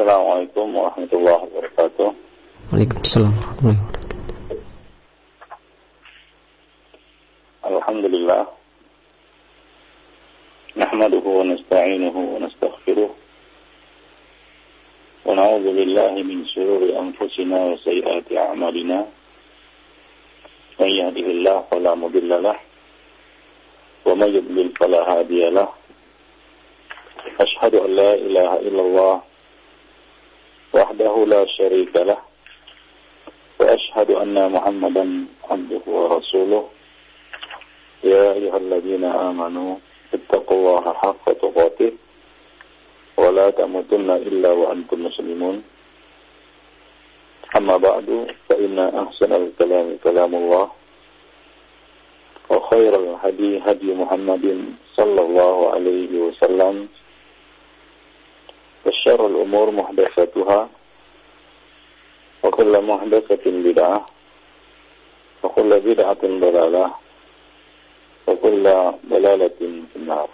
Assalamualaikum warahmatullahi wabarakatuh. Waalaikumsalam warahmatullahi wabarakatuh. Alhamdulillah. نحمده ونستعينه ونستغفره ونعوذ بالله من شرور أنفسنا وسيئات أعمالنا من يهده الله فلا مضل له ومن يضلل فلا هادي له أشهد أن لا إله إلا الله وحده لا شريك له وأشهد أن محمدا عبده ورسوله. يا أيها الذين آمنوا اتقوا الله حق تقاته ولا تموتن إلا وأنتم مسلمون. أما بعد فإن أحسن الكلام كلام الله وخير الهدي هدي محمد صلى الله عليه وسلم. وشر الأمور محدثاتها. وكل محدثة بدعة. وكل بدعة ضلالة. وكل ضلالة في النار.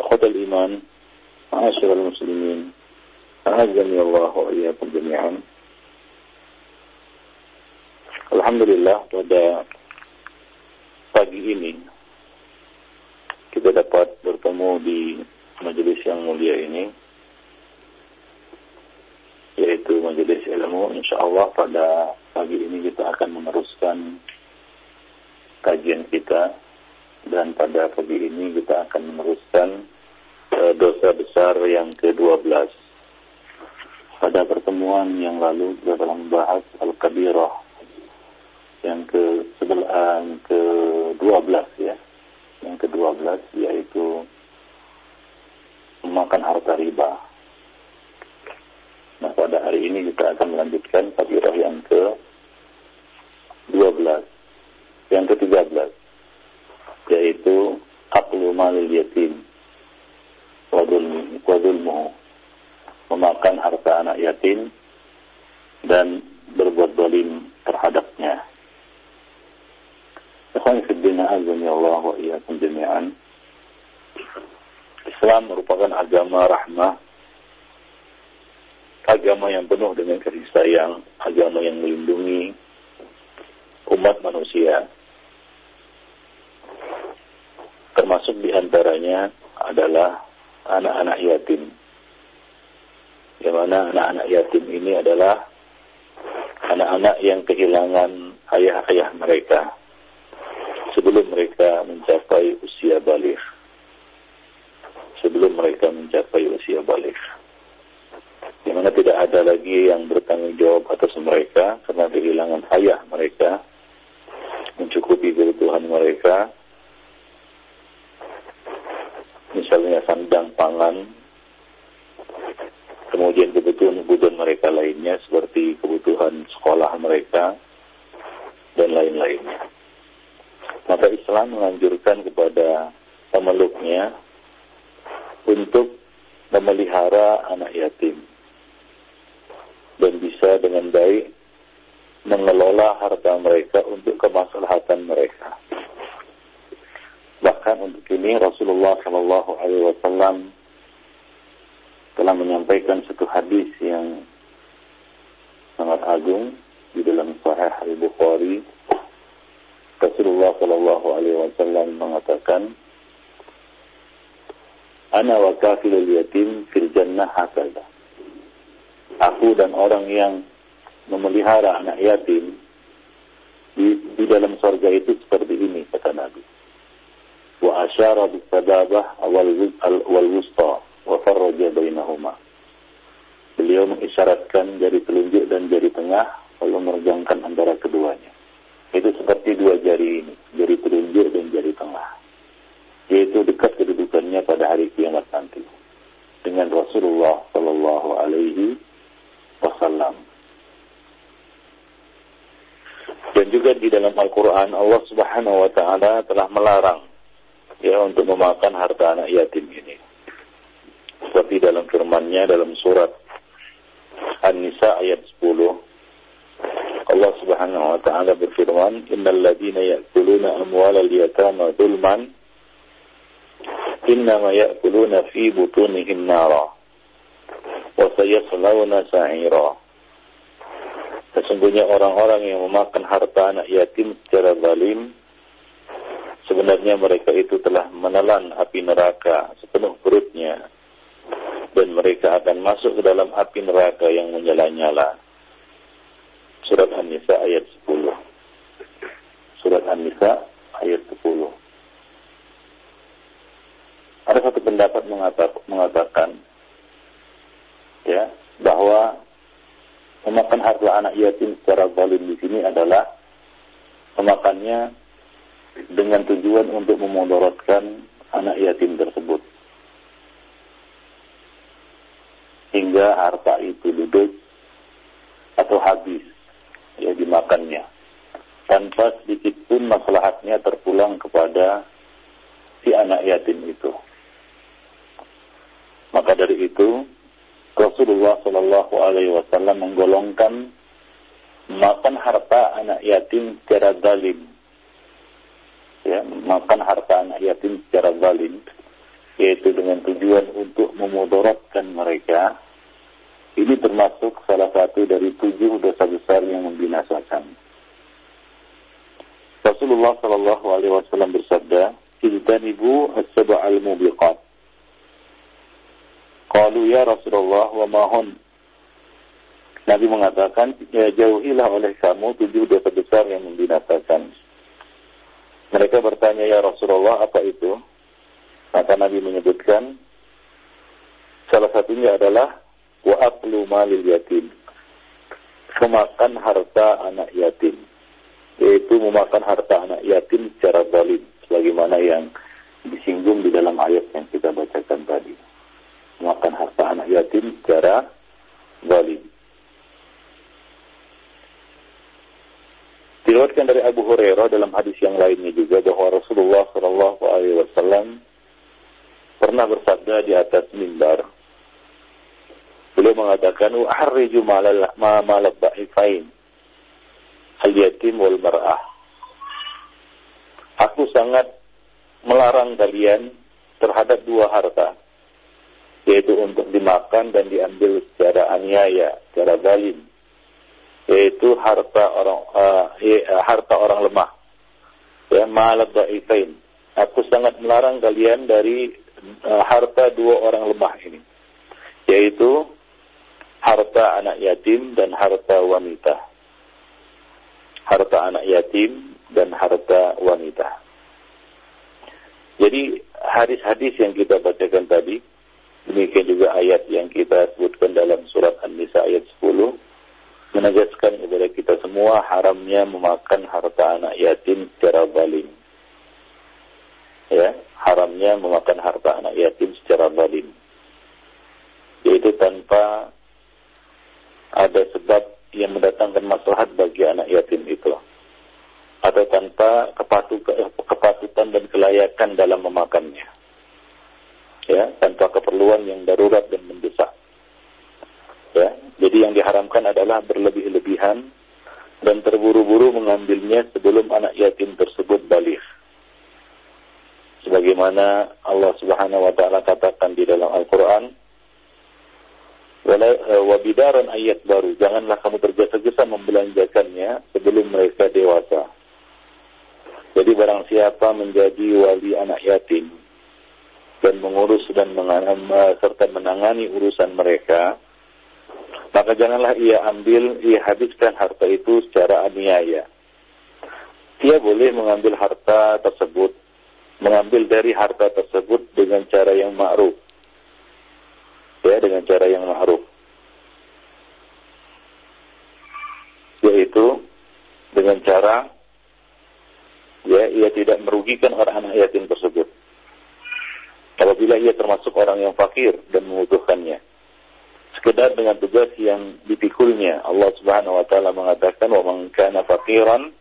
أخوة الإيمان معاشر المسلمين أعزني الله وإياكم جميعا. Alhamdulillah pada pagi ini kita dapat bertemu di majelis yang mulia ini yaitu majelis ilmu insyaallah pada pagi ini kita akan meneruskan kajian kita. Dan pada pagi ini kita akan meneruskan uh, dosa besar yang ke-12 pada pertemuan yang lalu kita telah membahas Al-Kabirah yang ke sebelah yang ke-12 ya. Yang ke-12 yaitu memakan harta riba nah pada hari ini kita akan melanjutkan kabirah yang ke-12 yang ke-13 yaitu aklu malil yatim wadulmu memakan harta anak yatim dan berbuat dolim terhadapnya. Ikhwan fiddina azani Allah wa iyyakum jami'an. Islam merupakan agama rahmah, agama yang penuh dengan kasih sayang, agama yang melindungi umat manusia. Termasuk di antaranya adalah anak-anak yatim. Yang mana anak-anak yatim ini adalah anak-anak yang kehilangan ayah-ayah mereka sebelum mereka mencapai usia balik. Mereka mencapai usia balik. Di mana tidak ada lagi yang bertanggung jawab atas mereka karena kehilangan ayah mereka mencukupi kebutuhan mereka misalnya sandang pangan kemudian kebutuhan-kebutuhan mereka lainnya seperti kebutuhan sekolah mereka dan lain-lainnya maka Islam menganjurkan kepada pemeluknya untuk memelihara anak yatim dan bisa dengan baik mengelola harta mereka untuk kemaslahatan mereka. Bahkan untuk ini Rasulullah Shallallahu Alaihi Wasallam telah menyampaikan satu hadis yang sangat agung di dalam Sahih Al Bukhari. Rasulullah Shallallahu Alaihi Wasallam mengatakan, "Ana wa kafilul yatim fil jannah hakada." Aku dan orang yang memelihara anak yatim di, di dalam surga itu seperti ini kata Nabi. Wa asyara bis sadabah wal wusta wa farraja bainahuma. Beliau mengisyaratkan jari telunjuk dan jari tengah lalu meregangkan antara keduanya. Itu seperti dua jari ini, jari telunjuk dan jari tengah. Yaitu dekat kedudukannya pada hari kiamat nanti dengan Rasulullah Shallallahu Alaihi Wasallam. Dan juga di dalam Al-Quran Allah Subhanahu Wa Taala telah melarang ya untuk memakan harta anak yatim ini. Seperti dalam firman-Nya dalam surat An-Nisa ayat 10 Allah Subhanahu wa taala berfirman, "Innal ladzina ya'kuluna amwalal yatama dzulman ya'kuluna fi butunihim nara wa sayaslawna sa'ira sesungguhnya orang-orang yang memakan harta anak yatim secara zalim sebenarnya mereka itu telah menelan api neraka sepenuh perutnya. Dan mereka akan masuk ke dalam api neraka yang menyala-nyala. Surat An-Nisa ayat 10 surat An-Nisa ayat 10 ada satu pendapat mengatakan ya bahwa memakan harta anak yatim secara zalim di sini adalah memakannya dengan tujuan untuk memudaratkan anak yatim tersebut hingga harta itu duduk atau habis ya dimakannya tanpa sedikit pun maslahatnya terpulang kepada si anak yatim itu. Maka dari itu Rasulullah Shallallahu Alaihi Wasallam menggolongkan makan harta anak yatim secara zalim. Ya, makan harta anak yatim secara zalim, yaitu dengan tujuan untuk memudaratkan mereka. Ini termasuk salah satu dari tujuh dosa besar yang membinasakan. Rasulullah Shallallahu Alaihi Wasallam bersabda, "Ijtanibu as-sab'al mubiqat." Qalu ya Rasulullah wa mahun. Nabi mengatakan, ya jauhilah oleh kamu tujuh dosa besar yang membinasakan. Mereka bertanya, ya Rasulullah, apa itu? Maka Nabi menyebutkan, salah satunya adalah, wa aklu malil yatim. Memakan harta anak yatim. Yaitu memakan harta anak yatim secara zalim. Sebagaimana yang disinggung di dalam ayat yang kita bacakan tadi makan harta anak yatim secara zalim. Diriwayatkan dari Abu Hurairah dalam hadis yang lainnya juga bahwa Rasulullah Shallallahu Alaihi Wasallam pernah bersabda di atas mimbar. Beliau mengatakan, "Uharriju malal malal ba'ifain al yatim wal mar'ah." Aku sangat melarang kalian terhadap dua harta, yaitu untuk dimakan dan diambil secara aniaya, secara zalim, yaitu harta orang uh, harta orang lemah. Ya, dha'ifain. Aku sangat melarang kalian dari uh, harta dua orang lemah ini, yaitu harta anak yatim dan harta wanita. Harta anak yatim dan harta wanita. Jadi hadis-hadis yang kita bacakan tadi Demikian juga ayat yang kita sebutkan dalam surat An-Nisa ayat 10 menegaskan kepada kita semua haramnya memakan harta anak yatim secara zalim. Ya, haramnya memakan harta anak yatim secara zalim. Yaitu tanpa ada sebab yang mendatangkan maslahat bagi anak yatim itu. Atau tanpa kepatutan dan kelayakan dalam memakannya ya tanpa keperluan yang darurat dan mendesak. Ya jadi yang diharamkan adalah berlebih-lebihan dan terburu-buru mengambilnya sebelum anak yatim tersebut balik. Sebagaimana Allah Subhanahu wa taala katakan di dalam Al-Qur'an eh, wabidaran ayat baru. Janganlah kamu tergesa-gesa membelanjakannya sebelum mereka dewasa. Jadi barang siapa menjadi wali anak yatim dan mengurus dan menganam, serta menangani urusan mereka, maka janganlah ia ambil, ia habiskan harta itu secara aniaya. Ia boleh mengambil harta tersebut, mengambil dari harta tersebut dengan cara yang ma'ruf. Ya, dengan cara yang ma'ruf. Yaitu dengan cara ya ia tidak merugikan orang anak yatim tersebut apabila ia termasuk orang yang fakir dan membutuhkannya. Sekedar dengan tugas yang dipikulnya, Allah Subhanahu wa taala mengatakan wa man kana faqiran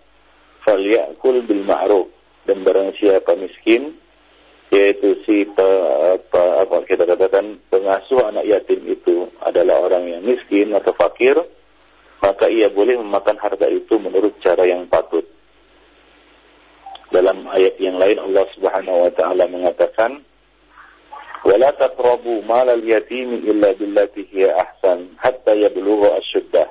falyakul bil ma'ruf dan barang siapa miskin yaitu si pe, pe, apa kita katakan pengasuh anak yatim itu adalah orang yang miskin atau fakir maka ia boleh memakan harta itu menurut cara yang patut. Dalam ayat yang lain Allah Subhanahu wa taala mengatakan ولا تقربوا مال اليتيم إلا بالتي هي أحسن حتى يبلغ أشده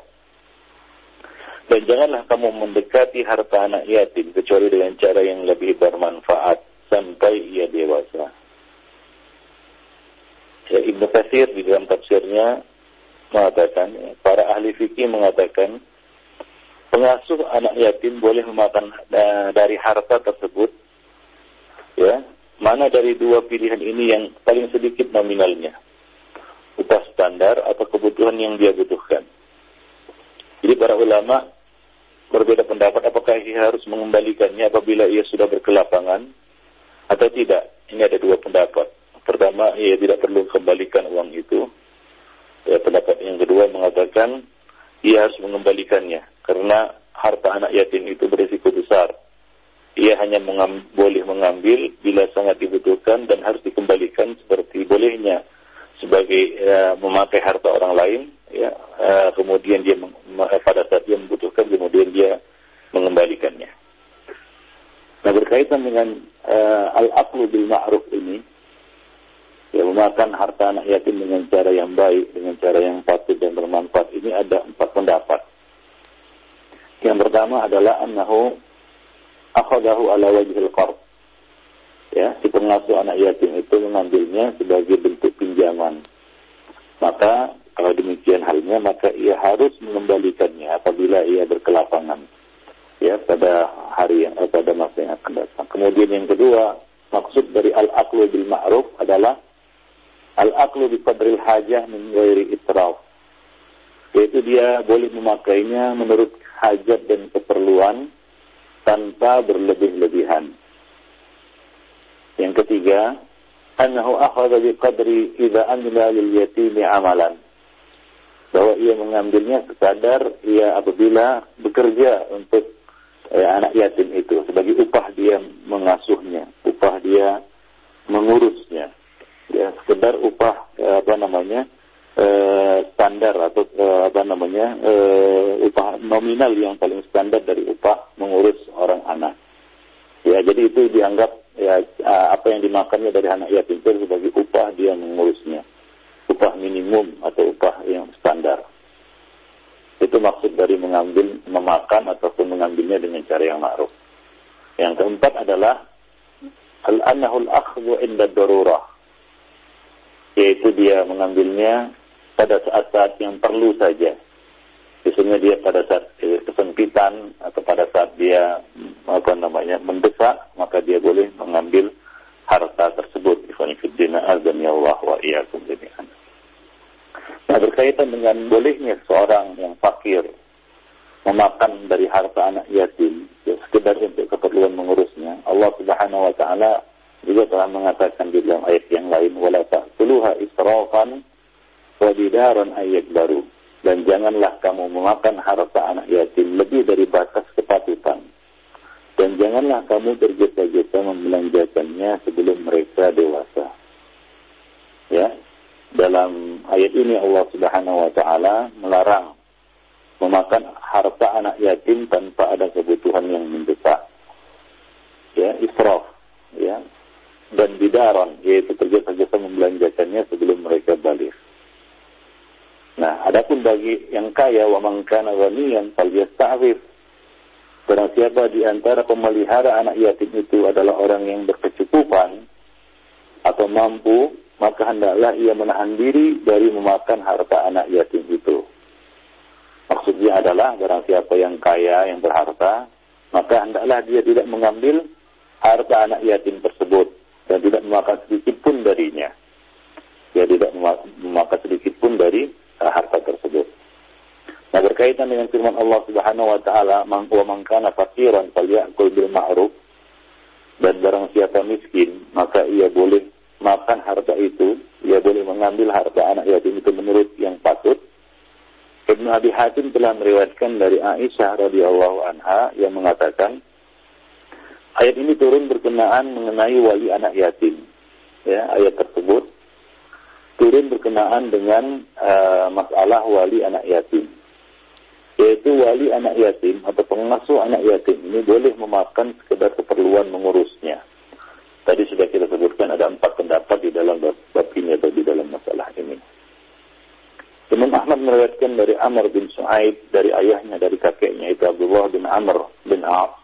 dan janganlah kamu mendekati harta anak yatim kecuali dengan cara yang lebih bermanfaat sampai ia dewasa. Ya, Ibnu Katsir di dalam tafsirnya mengatakan, para ahli fikih mengatakan pengasuh anak yatim boleh memakan dari harta tersebut ya mana dari dua pilihan ini yang paling sedikit nominalnya? Upah standar atau kebutuhan yang dia butuhkan? Jadi para ulama berbeda pendapat apakah ia harus mengembalikannya apabila ia sudah berkelapangan atau tidak? Ini ada dua pendapat. Pertama ia tidak perlu kembalikan uang itu. Ya, pendapat yang kedua mengatakan ia harus mengembalikannya karena harta anak yatim itu berisiko besar. Ia hanya mengam, boleh mengambil bila sangat dibutuhkan dan harus dikembalikan seperti bolehnya sebagai ya, memakai harta orang lain. Ya, uh, kemudian dia pada saat dia membutuhkan, kemudian dia mengembalikannya. Nah berkaitan dengan uh, al-aqlu bil ma'ruf ini, ya memakan harta anak yatim dengan cara yang baik, dengan cara yang patut dan bermanfaat ini ada empat pendapat. Yang pertama adalah annahu akhadahu ala wajhil qard. Ya, si pengasuh anak yatim itu mengambilnya sebagai bentuk pinjaman. Maka kalau demikian halnya maka ia harus mengembalikannya apabila ia berkelapangan. Ya, pada hari yang eh, pada masa yang akan datang. Kemudian yang kedua, maksud dari al-aqlu bil ma'ruf adalah al-aqlu bi qadril hajah min ghairi itraf. Yaitu dia boleh memakainya menurut hajat dan keperluan tanpa berlebih-lebihan. Yang ketiga, annahu akhadha biqadri idza amila lil yatimi amalan. Bahwa ia mengambilnya sekadar ia apabila bekerja untuk eh, anak yatim itu sebagai upah dia mengasuhnya, upah dia mengurusnya. Ya, sekedar upah eh, apa namanya? Eh, standar atau eh, apa namanya eh, upah nominal yang paling standar dari upah mengurus orang anak. Ya, jadi itu dianggap ya apa yang dimakannya dari anak yatim itu sebagai upah dia mengurusnya, upah minimum atau upah yang standar. Itu maksud dari mengambil, memakan ataupun mengambilnya dengan cara yang ma'ruf. Yang keempat adalah al-annahul akhdhu inda darurah yaitu dia mengambilnya pada saat-saat yang perlu saja. Biasanya dia pada saat kesempitan atau pada saat dia apa namanya mendesak, maka dia boleh mengambil harta tersebut. Ya Allah. Nah berkaitan dengan bolehnya seorang yang fakir memakan dari harta anak yatim ya, sekedar untuk keperluan mengurusnya. Allah Subhanahu wa taala juga telah mengatakan di dalam ayat yang lain wala ta'kuluha israfan wabidaran ayat baru. Dan janganlah kamu memakan harta anak yatim lebih dari batas kepatutan. Dan janganlah kamu tergesa-gesa membelanjakannya sebelum mereka dewasa. Ya, dalam ayat ini Allah Subhanahu wa taala melarang memakan harta anak yatim tanpa ada kebutuhan yang mendesak. Ya, israf, ya. Dan bidaran, yaitu tergesa-gesa membelanjakannya sebelum mereka balik. Nah, adapun bagi yang kaya wa man kana ghaniyan falyasta'fif. Barang siapa di antara pemelihara anak yatim itu adalah orang yang berkecukupan atau mampu, maka hendaklah ia menahan diri dari memakan harta anak yatim itu. Maksudnya adalah barang siapa yang kaya, yang berharta, maka hendaklah dia tidak mengambil harta anak yatim tersebut dan tidak memakan sedikit pun darinya. Dia tidak memakan sedikit pun dari harta tersebut. Nah berkaitan dengan firman Allah Subhanahu wa taala, "Man wa man kana faqiran falyakul bil ma'ruf." Dan barang siapa miskin, maka ia boleh makan harta itu, ia boleh mengambil harta anak yatim itu menurut yang patut. Ibnu Abi Hatim telah meriwayatkan dari Aisyah radhiyallahu anha yang mengatakan ayat ini turun berkenaan mengenai wali anak yatim. Ya, ayat tersebut turun berkenaan dengan uh, masalah wali anak yatim. Yaitu wali anak yatim atau pengasuh anak yatim ini boleh memakan sekedar keperluan mengurusnya. Tadi sudah kita sebutkan ada empat pendapat di dalam bab, ini atau di dalam masalah ini. Imam Ahmad meriwayatkan dari Amr bin Su'aib dari ayahnya dari kakeknya itu Abdullah bin Amr bin Auf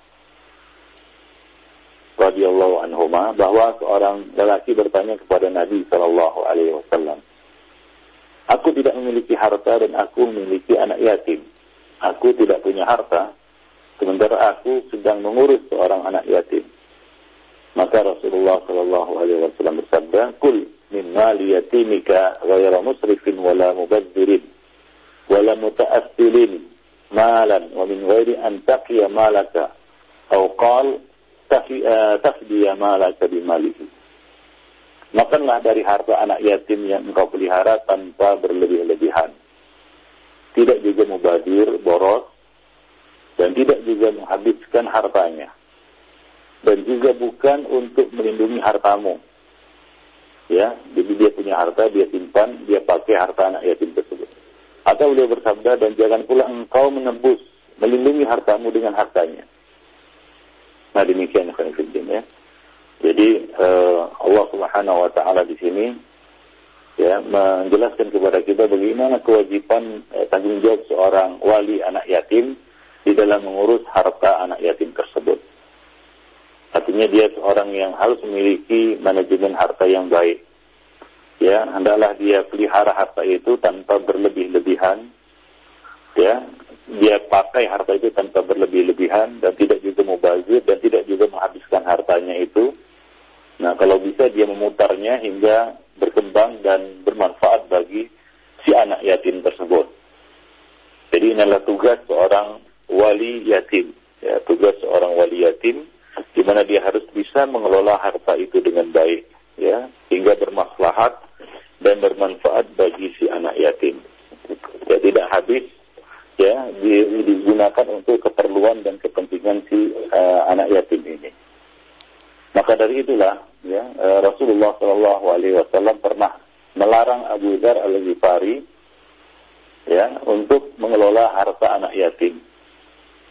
radhiyallahu anhuma bahwa seorang lelaki bertanya kepada Nabi sallallahu alaihi wasallam Aku tidak memiliki harta dan aku memiliki anak yatim. Aku tidak punya harta, sementara aku sedang mengurus seorang anak yatim. Maka Rasulullah Shallallahu Alaihi Wasallam bersabda, "Kul min mali yatimika ghayra musrifin wala mubazzirin wala muta'assilin malan wa min ghairi an taqiya malaka atau qal tafdiya malaka bimalihi." Makanlah dari harta anak yatim yang engkau pelihara tanpa berlebih-lebihan. Tidak juga mubadir, boros, dan tidak juga menghabiskan hartanya dan juga bukan untuk melindungi hartamu. Ya, jadi dia punya harta, dia simpan, dia pakai harta anak yatim tersebut. Atau beliau bersabda, dan jangan pula engkau menebus, melindungi hartamu dengan hartanya. Nah demikian ya. Jadi uh, Allah Subhanahu Wa Taala di sini ya menjelaskan kepada kita bagaimana kewajiban eh, tanggung jawab seorang wali anak yatim di dalam mengurus harta anak yatim tersebut. Artinya dia seorang yang harus memiliki manajemen harta yang baik. Ya, hendaklah dia pelihara harta itu tanpa berlebih-lebihan. Ya, dia pakai harta itu tanpa berlebih-lebihan dan tidak juga mubazir dan tidak juga menghabiskan hartanya itu. Nah, kalau bisa dia memutarnya hingga berkembang dan bermanfaat bagi si anak yatim tersebut. Jadi inilah tugas seorang wali yatim. Ya, tugas seorang wali yatim di mana dia harus bisa mengelola harta itu dengan baik ya hingga bermaslahat dan bermanfaat bagi si anak yatim. Ya tidak habis ya digunakan untuk keperluan dan kepentingan si uh, anak yatim ini. Maka dari itulah ya uh, Rasulullah Shallallahu Alaihi Wasallam pernah melarang Abu Dhar al Ghifari ya untuk mengelola harta anak yatim.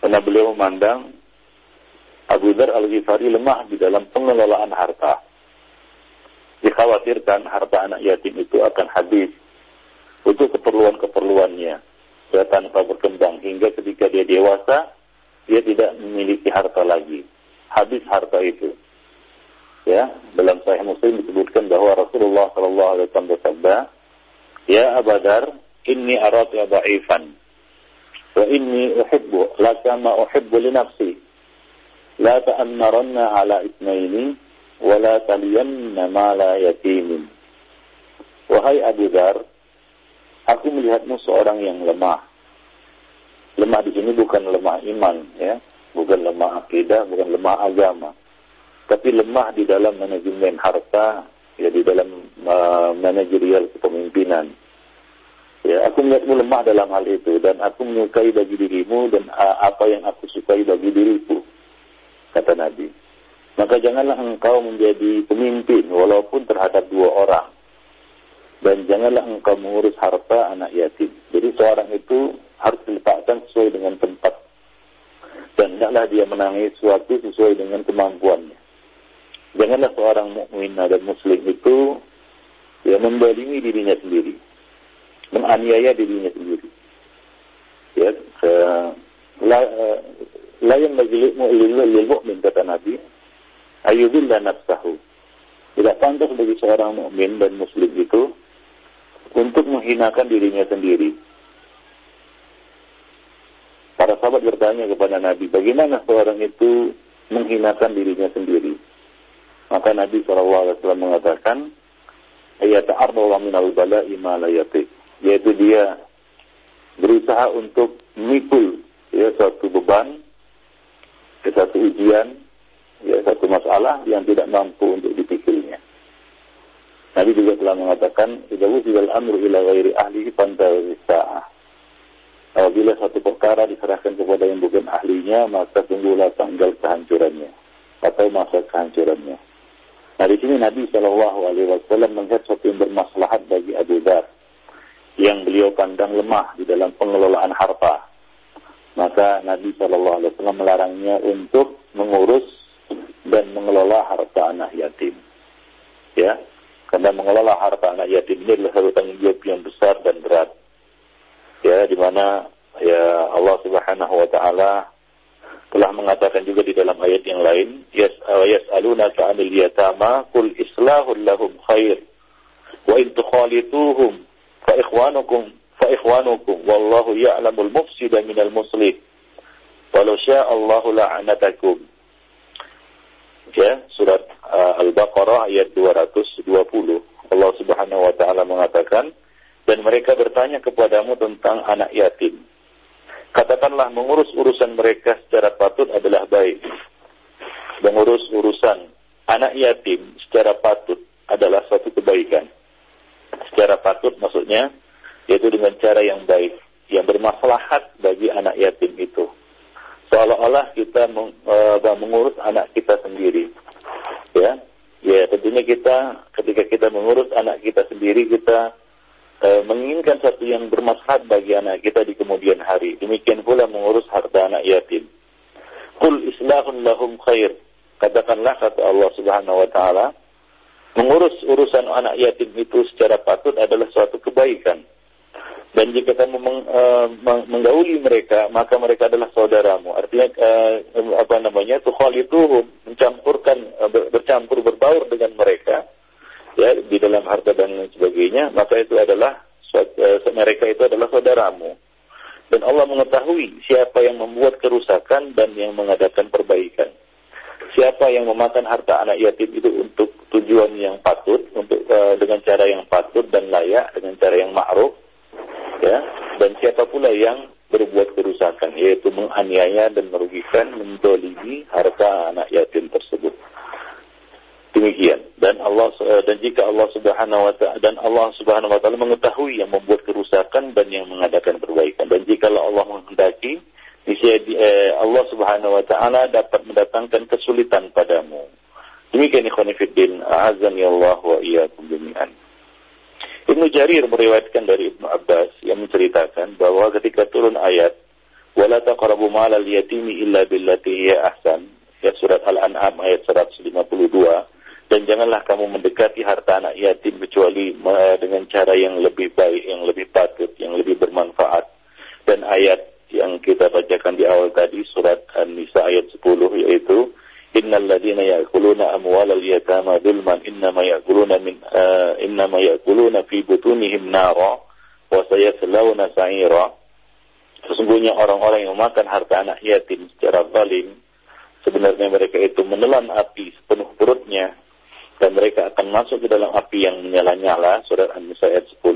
Karena beliau memandang Abu Dhar Al-Ghifari lemah di dalam pengelolaan harta. Dikhawatirkan harta anak yatim itu akan habis untuk keperluan-keperluannya ya, tanpa berkembang. Hingga ketika dia dewasa dia tidak memiliki harta lagi. Habis harta itu. Ya dalam Sahih Muslim disebutkan bahwa Rasulullah Shallallahu Alaihi Wasallam bersabda ya Abadar inni aratu da'ifan wa inni uhibbu laka ma uhibbu li nafsi. La ta'ammaranna ala ithnaini wa la taliyanna ma la yatimin wahai Abu Dar aku melihatmu seorang yang lemah. Lemah di sini bukan lemah iman, ya, bukan lemah akidah, bukan lemah agama, tapi lemah di dalam manajemen harta, ya di dalam uh, manajerial kepemimpinan. Ya, aku melihatmu lemah dalam hal itu dan aku menyukai bagi dirimu dan uh, apa yang aku sukai bagi diriku kata Nabi. Maka janganlah engkau menjadi pemimpin walaupun terhadap dua orang. Dan janganlah engkau mengurus harta anak yatim. Jadi seorang itu harus diletakkan sesuai dengan tempat. Dan tidaklah dia menangis suatu sesuai dengan kemampuannya. Janganlah seorang mukmin dan muslim itu ya membalimi dirinya sendiri. Menganiaya dirinya sendiri. Ya, ke, la, la yang lil mu'min kata Nabi ayubillah nafsahu tidak pantas bagi seorang mukmin dan muslim itu untuk menghinakan dirinya sendiri. Para sahabat bertanya kepada Nabi, bagaimana seorang itu menghinakan dirinya sendiri? Maka Nabi SAW mengatakan, ayat min minal bala'i ma Yaitu dia berusaha untuk memikul ya, suatu beban ke satu ujian, ya satu masalah yang tidak mampu untuk dipikirnya. Nabi juga telah mengatakan, "Idza wusila al-amru ila ghairi ahlihi fantazir sa'ah." Apabila satu perkara diserahkan kepada yang bukan ahlinya, maka tunggulah tanggal kehancurannya atau masa kehancurannya. Nah di sini Nabi Shallallahu Alaihi Wasallam melihat sesuatu yang bermaslahat bagi Abu Dhar yang beliau pandang lemah di dalam pengelolaan harta maka Nabi Shallallahu Alaihi Wasallam melarangnya untuk mengurus dan mengelola harta anak yatim. Ya, karena mengelola harta anak yatim ini adalah satu tanggung jawab yang besar dan berat. Ya, di mana ya Allah Subhanahu wa taala telah mengatakan juga di dalam ayat yang lain, Yas yas'alunaka 'anil yatama qul islahul lahum khair wa in tukhalituhum fa ikhwanukum fa ikhwanukum wallahu ya'lamul mufsida minal muslih walau syaa Allahu la'anatakum ya surat uh, Al-Baqarah ayat 220 Allah Subhanahu wa taala mengatakan dan mereka bertanya kepadamu tentang anak yatim Katakanlah mengurus urusan mereka secara patut adalah baik. Mengurus urusan anak yatim secara patut adalah suatu kebaikan. Secara patut maksudnya yaitu dengan cara yang baik, yang bermaslahat bagi anak yatim itu. Seolah-olah kita uh, mengurus anak kita sendiri. Ya, ya tentunya kita ketika kita mengurus anak kita sendiri kita e, menginginkan satu yang bermanfaat bagi anak kita di kemudian hari. Demikian pula mengurus harta anak yatim. Kul islahun lahum khair. Katakanlah kata Allah Subhanahu wa taala, mengurus urusan anak yatim itu secara patut adalah suatu kebaikan. Dan jika kamu meng, uh, menggauli mereka, maka mereka adalah saudaramu. Artinya uh, apa namanya? itu mencampurkan uh, bercampur berbaur dengan mereka ya di dalam harta dan sebagainya, maka itu adalah eh, mereka itu adalah saudaramu. Dan Allah mengetahui siapa yang membuat kerusakan dan yang mengadakan perbaikan. Siapa yang memakan harta anak yatim itu untuk tujuan yang patut, untuk uh, dengan cara yang patut dan layak, dengan cara yang ma'ruf, ya. Dan siapa pula yang berbuat kerusakan, yaitu menganiaya dan merugikan, mendolimi harta anak yatim tersebut. Demikian. Dan Allah eh, dan jika Allah Subhanahu wa taala dan Allah Subhanahu wa taala mengetahui yang membuat kerusakan dan yang mengadakan perbaikan dan jika Allah menghendaki eh, Allah Subhanahu wa taala dapat mendatangkan kesulitan padamu. Demikian ikhwan fillah, azani Allah wa iyyakum jami'an. Ibnu Jarir meriwayatkan dari Ibnu Abbas yang menceritakan bahwa ketika turun ayat wala taqrabu malal yatimi illa billati hiya ahsan ya surat Al-An'am ayat 152 dan janganlah kamu mendekati harta anak yatim kecuali dengan cara yang lebih baik, yang lebih patut, yang lebih bermanfaat. Dan ayat yang kita bacakan di awal tadi surat An-Nisa ayat 10 yaitu Innal ladina ya'kuluna amwalal yatama dhulman innama ya'kuluna min uh, innama ya'kuluna fi butunihim nara wa sayaslawna. Sesungguhnya orang-orang yang memakan harta anak yatim secara zalim sebenarnya mereka itu menelan api sepenuh perutnya dan mereka akan masuk ke dalam api yang menyala-nyala surat An-Nisa ayat 10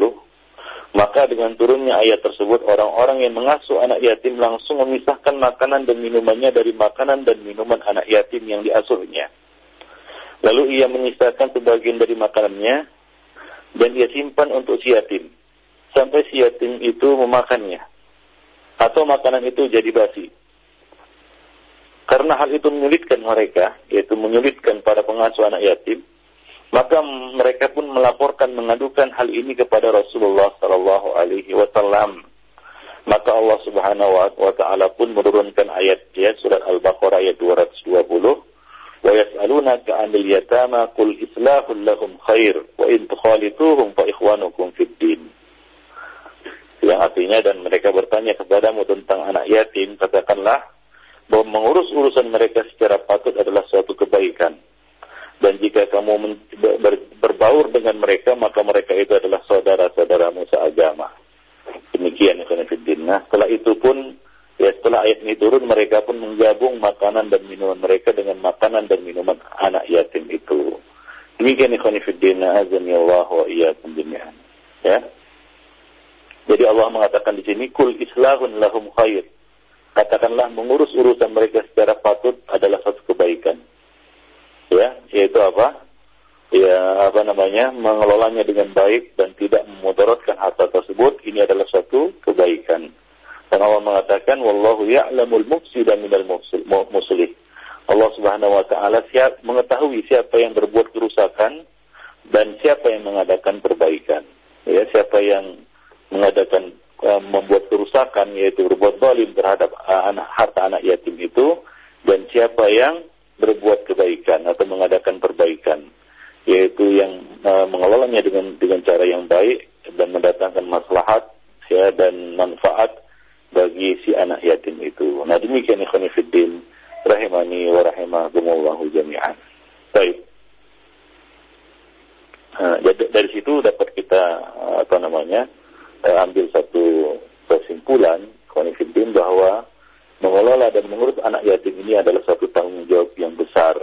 maka dengan turunnya ayat tersebut orang-orang yang mengasuh anak yatim langsung memisahkan makanan dan minumannya dari makanan dan minuman anak yatim yang diasuhnya. Lalu ia menyisakan sebagian dari makanannya dan ia simpan untuk si yatim sampai si yatim itu memakannya atau makanan itu jadi basi. Karena hal itu menyulitkan mereka, yaitu menyulitkan para pengasuh anak yatim, maka mereka pun melaporkan mengadukan hal ini kepada Rasulullah Sallallahu Alaihi Wasallam. Maka Allah Subhanahu wa taala pun menurunkan ayat dia surat Al-Baqarah ayat 220 wa yas'alunaka 'anil yatama qul islahul lahum khair wa in tukhalituhum fa ikhwanukum fid din. Yang artinya dan mereka bertanya kepadamu tentang anak yatim katakanlah bahwa mengurus urusan mereka secara patut adalah suatu kebaikan dan jika kamu ber, berbaur dengan mereka maka mereka itu adalah saudara-saudaramu seagama. Demikian Ikhwanuddin. Nah, setelah itu pun ya setelah ayat ini turun mereka pun menggabung makanan dan minuman mereka dengan makanan dan minuman anak yatim itu. Demikian Ikhwanuddin. Azani Allah wa iyyakum. Ya. Jadi Allah mengatakan di sini kul islahun lahum khair. Katakanlah mengurus urusan mereka secara patut adalah satu kebaikan ya yaitu apa? Ya apa namanya? Mengelolanya dengan baik dan tidak memudaratkan harta tersebut. Ini adalah suatu kebaikan. Dan Allah mengatakan wallahu ya'lamul mufsida minal muslih Allah Subhanahu wa taala siap mengetahui siapa yang berbuat kerusakan dan siapa yang mengadakan perbaikan. Ya siapa yang mengadakan uh, membuat kerusakan yaitu berbuat zalim terhadap uh, anak harta anak yatim itu dan siapa yang berbuat kebaikan atau mengadakan perbaikan, yaitu yang uh, mengelolanya dengan dengan cara yang baik dan mendatangkan maslahat ya dan manfaat bagi si anak yatim itu. Nah demikian ikhwan fiddin rahimani wa rahimakumullahu jami'an. Baik. Nah, dari situ dapat kita apa namanya ambil satu kesimpulan konfidin bahwa mengelola dan mengurus anak yatim ini adalah satu tanggung jawab yang besar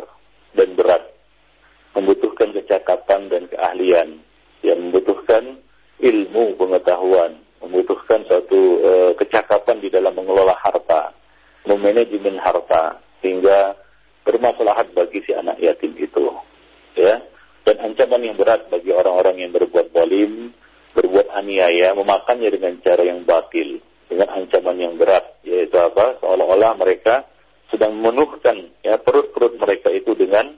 dan berat, membutuhkan kecakapan dan keahlian, yang membutuhkan ilmu pengetahuan, membutuhkan suatu uh, kecakapan di dalam mengelola harta, memanajemen harta sehingga bermaslahat bagi si anak yatim itu, ya. Dan ancaman yang berat bagi orang-orang yang berbuat bolim, berbuat aniaya, memakannya dengan cara yang batil, dengan ancaman yang berat, yaitu apa? Seolah-olah mereka sedang memenuhkan ya perut-perut mereka itu dengan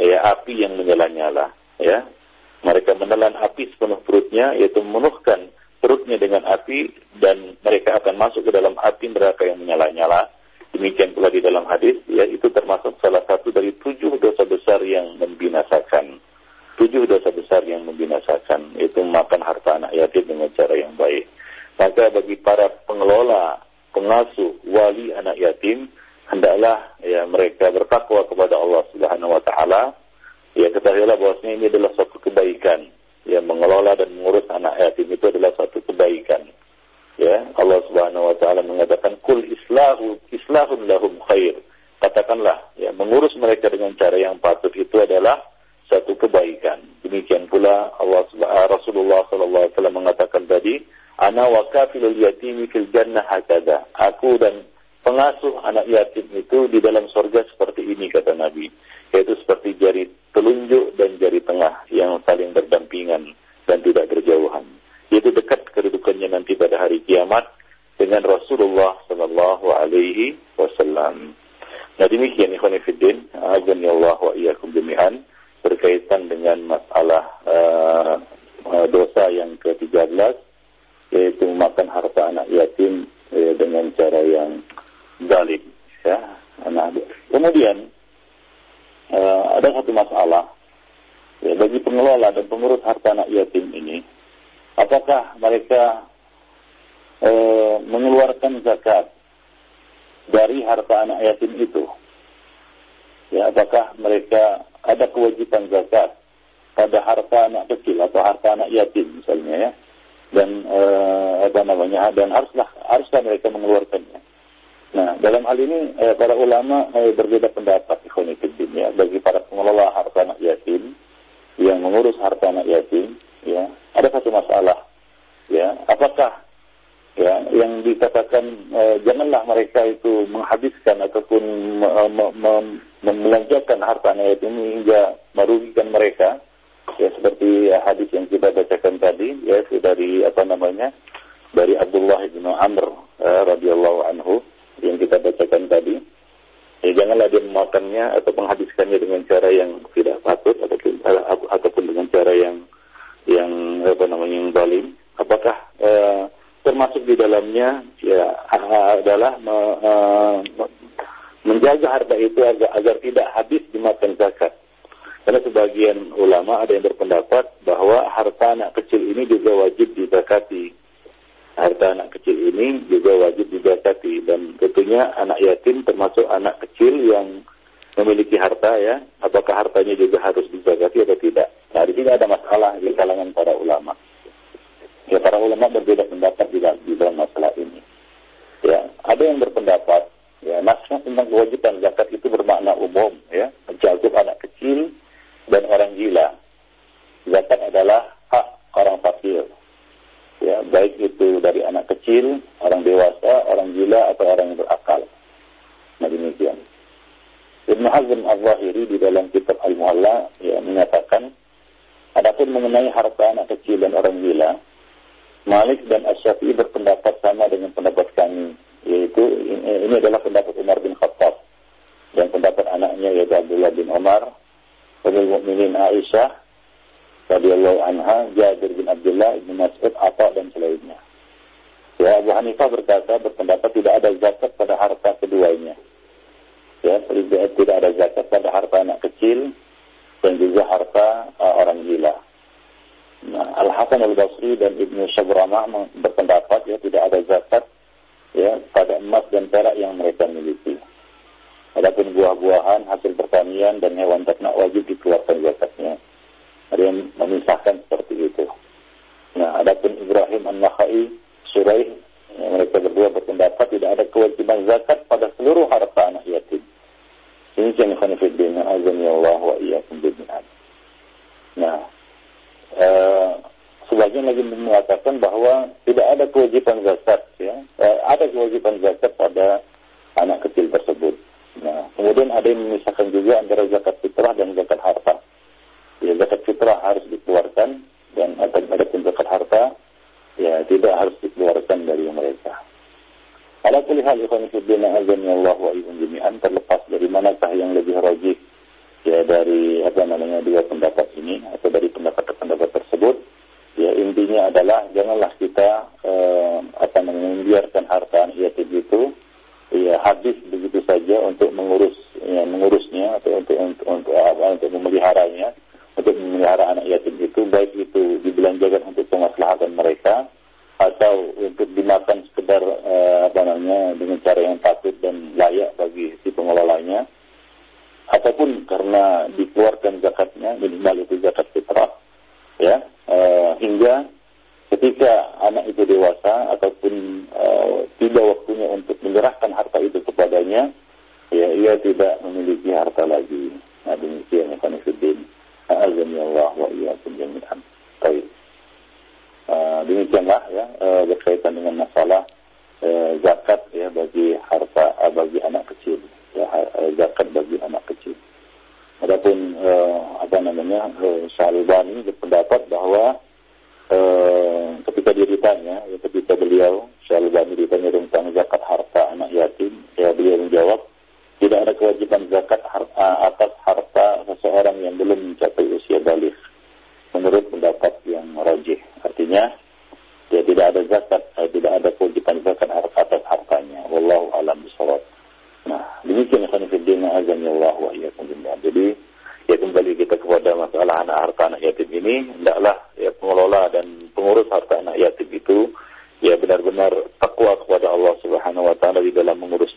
ya api yang menyala-nyala, ya. Mereka menelan api sepenuh perutnya, yaitu memenuhkan perutnya dengan api dan mereka akan masuk ke dalam api neraka yang menyala-nyala. Demikian pula di dalam hadis, ya itu termasuk salah satu dari tujuh dosa besar yang membinasakan. Tujuh dosa besar yang membinasakan, yaitu makan harta anak yatim dengan cara yang baik. Maka bagi para pengelola, pengasuh, wali anak yatim, hendaklah ya mereka bertakwa kepada Allah Subhanahu wa taala. Ya ketahuilah bahwasanya ini adalah suatu kebaikan. Yang zalim apakah eh, termasuk di dalamnya ya adalah me, me, menjaga harta itu agar, agar tidak habis dimakan zakat. Karena sebagian ulama ada yang berpendapat bahwa harta anak kecil ini juga wajib dizakati. Harta anak kecil ini juga wajib dizakati dan tentunya anak yatim termasuk anak kecil yang memiliki harta ya, apakah hartanya juga harus dizakati atau tidak. Nah, di sini ada masalah di kalangan para ulama. Ya para ulama berbeda pendapat di dalam, di dalam masalah ini. Ya, ada yang berpendapat ya naskah tentang kewajiban zakat itu bermakna umum ya, mencakup anak kecil dan orang gila. Zakat adalah hak orang fakir. Ya, baik itu dari anak kecil, orang dewasa, orang gila atau orang yang berakal. Nah demikian. Ibn Hazm al-Zahiri di dalam kitab Al-Muhalla ya, menyatakan Adapun mengenai harta anak kecil dan orang gila, Malik dan Asyafi'i berpendapat sama dengan pendapat kami, yaitu ini adalah pendapat Umar bin Khattab dan pendapat anaknya yaitu Abdullah bin Umar, Umar Mu'minin Aisyah radhiyallahu anha, Jabir bin Abdullah, Ibn Mas'ud, Atta dan selainnya. Ya, Abu Hanifah berkata berpendapat tidak ada zakat pada harta keduanya. Ya, tidak ada zakat pada harta anak kecil dan juga harta uh, orang gila. Nah, Al Hasan Al Basri dan Ibnu Syabranah berpendapat ya tidak ada zakat ya pada emas dan perak yang mereka miliki. Adapun buah-buahan, hasil pertanian dan hewan ternak wajib dikeluarkan zakatnya. Ada memisahkan seperti itu. Nah, adapun Ibrahim An-Nakhai, Suraih, ya, mereka berdua berpendapat tidak ada kewajiban zakat pada seluruh harta anak yatim. Ini jenis khanifiddin, azan ya Allah wa iyyakum Nah, Eh, sebagian lagi mengatakan bahwa tidak ada kewajiban zakat ya. Eh, ada kewajiban zakat pada anak kecil tersebut. Nah kemudian ada yang memisahkan juga antara zakat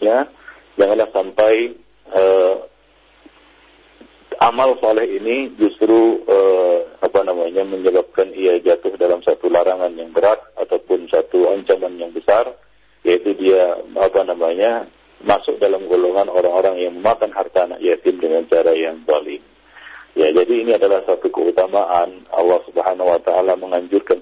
Artinya janganlah sampai uh, amal soleh ini justru uh, apa namanya menyebabkan ia jatuh dalam satu larangan yang berat ataupun satu ancaman yang besar yaitu dia apa namanya masuk dalam golongan orang-orang yang memakan harta anak yatim dengan cara yang zalim. Ya, jadi ini adalah satu keutamaan Allah Subhanahu wa taala menganjurkan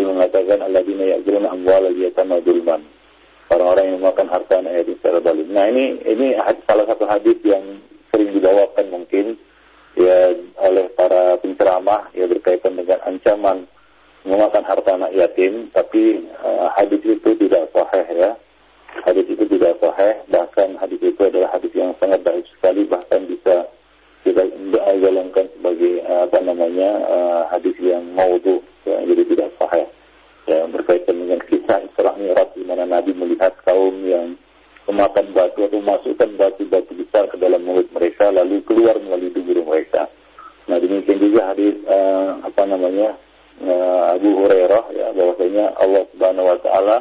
dalil mengatakan alladzina ya'kuluna amwalal yatama dulman. Orang-orang yang memakan harta anak yatim secara zalim. Nah, ini ini salah satu hadis yang sering dibawakan mungkin ya oleh para penceramah ya berkaitan dengan ancaman memakan harta anak yatim, tapi uh, hadis itu tidak sahih ya. Hadis itu tidak sahih, bahkan hadis itu adalah hadis yang sangat baik sekali bahkan bisa kita jalankan sebagai uh, apa namanya uh, hadis yang maudhu ya, jadi tidak sahih ya berkaitan dengan kisah Isra Mi'raj di mana Nabi melihat kaum yang memakan batu atau masukkan batu-batu besar ke dalam mulut mereka lalu keluar melalui tubuh mereka. Nah demikian juga hadis uh, apa namanya uh, Abu Hurairah ya bahwasanya Allah Subhanahu Wa Taala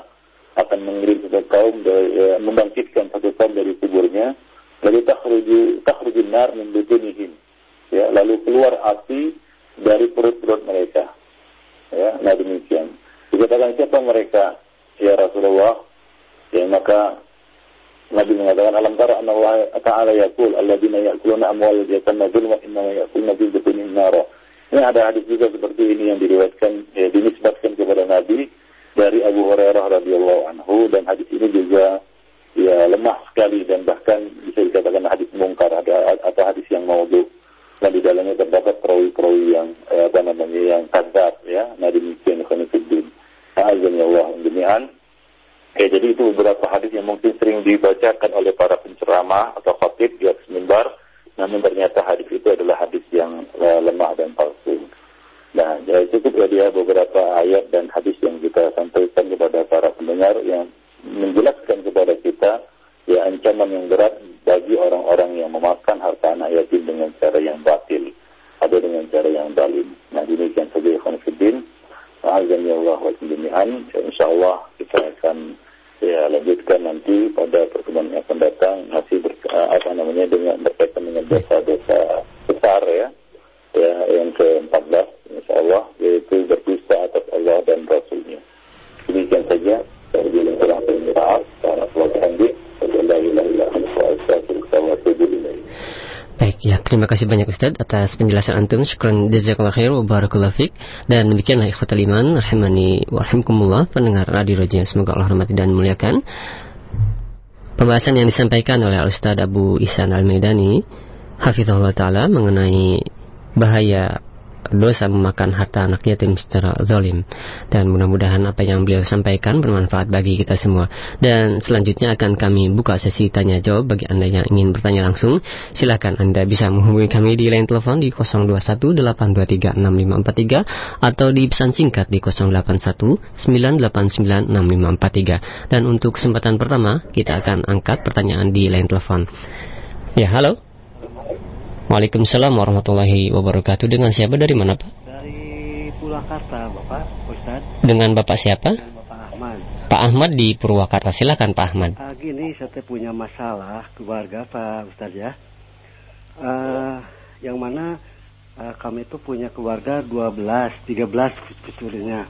akan mengirim satu kaum dari, membangkitkan satu kaum dari kuburnya lalu takhruju nar min butunihim ya lalu keluar api dari perut-perut mereka. Ya nah demikian. Dikatakan siapa mereka? Ya Rasulullah. Ya maka Nabi mengatakan alam tara anna Allah ta'ala yaqul alladziina ya'kuluna amwal yatama dzulma innama ya'kuluna fi butunihim nara ini ada hadis juga seperti ini yang diriwayatkan ya, dinisbatkan kepada Nabi dari Abu Hurairah radhiyallahu anhu dan hadis ini juga ya lemah sekali dan bahkan bisa dikatakan hadis mungkar. Ada atau hadis yang maudhu dan di dalamnya terdapat perawi-perawi yang eh, apa namanya yang kadzab ya. Nah demikian khonifuddin azan ya Allah demikian Oke, jadi itu beberapa hadis yang mungkin sering dibacakan oleh para penceramah atau khatib di atas mimbar, namun ternyata hadis itu adalah hadis yang uh, lemah dan palsu. Nah, jadi cukup ya dia beberapa ayat dan hadis yang kita sampaikan kepada para pendengar yang menjelaskan kepada kita ya ancaman yang berat bagi orang-orang yang memakan harta anak yatim dengan cara yang batil atau dengan cara yang dalim. Nah demikian saja ikhwan fiddin. Ya Allah wa jami'an. InsyaAllah kita akan ya lanjutkan nanti pada pertemuan yang akan datang masih ber, apa namanya dengan berkaitan dengan dosa-dosa terima kasih banyak Ustaz atas penjelasan antum. Syukran jazakallahu khair wa barakallahu fik. Dan demikianlah ikhwatul iman rahimani wa rahimakumullah pendengar radio Roja semoga Allah rahmati dan muliakan. Pembahasan yang disampaikan oleh Ustaz Abu Ihsan Al-Maidani hafizahullah taala mengenai bahaya dosa memakan harta anak yatim secara zalim. Dan mudah-mudahan apa yang beliau sampaikan bermanfaat bagi kita semua. Dan selanjutnya akan kami buka sesi tanya jawab bagi anda yang ingin bertanya langsung. Silakan anda bisa menghubungi kami di line telepon di 0218236543 atau di pesan singkat di 0819896543 dan untuk kesempatan pertama kita akan angkat pertanyaan di line telepon. Ya halo Waalaikumsalam warahmatullahi wabarakatuh. Dengan siapa dari mana Pak? Dari Purwakarta Bapak Ustaz. Dengan Bapak siapa? Dengan Bapak Ahmad. Pak Ahmad di Purwakarta. Silakan Pak Ahmad. Uh, gini, saya punya masalah keluarga Pak Ustaz ya. Uh, yang mana uh, kami itu punya keluarga 12, 13 cucunya.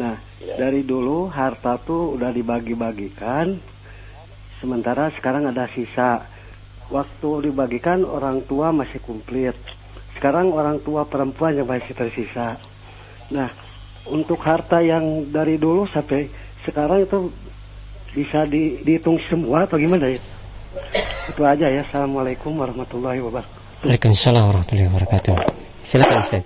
Nah, ya. dari dulu harta tuh udah dibagi-bagikan. Sementara sekarang ada sisa waktu dibagikan orang tua masih komplit. Sekarang orang tua perempuan yang masih tersisa. Nah, untuk harta yang dari dulu sampai sekarang itu bisa di, dihitung semua atau gimana ya? Itu aja ya. Assalamualaikum warahmatullahi wabarakatuh. Waalaikumsalam warahmatullahi wabarakatuh. Silakan Ustaz.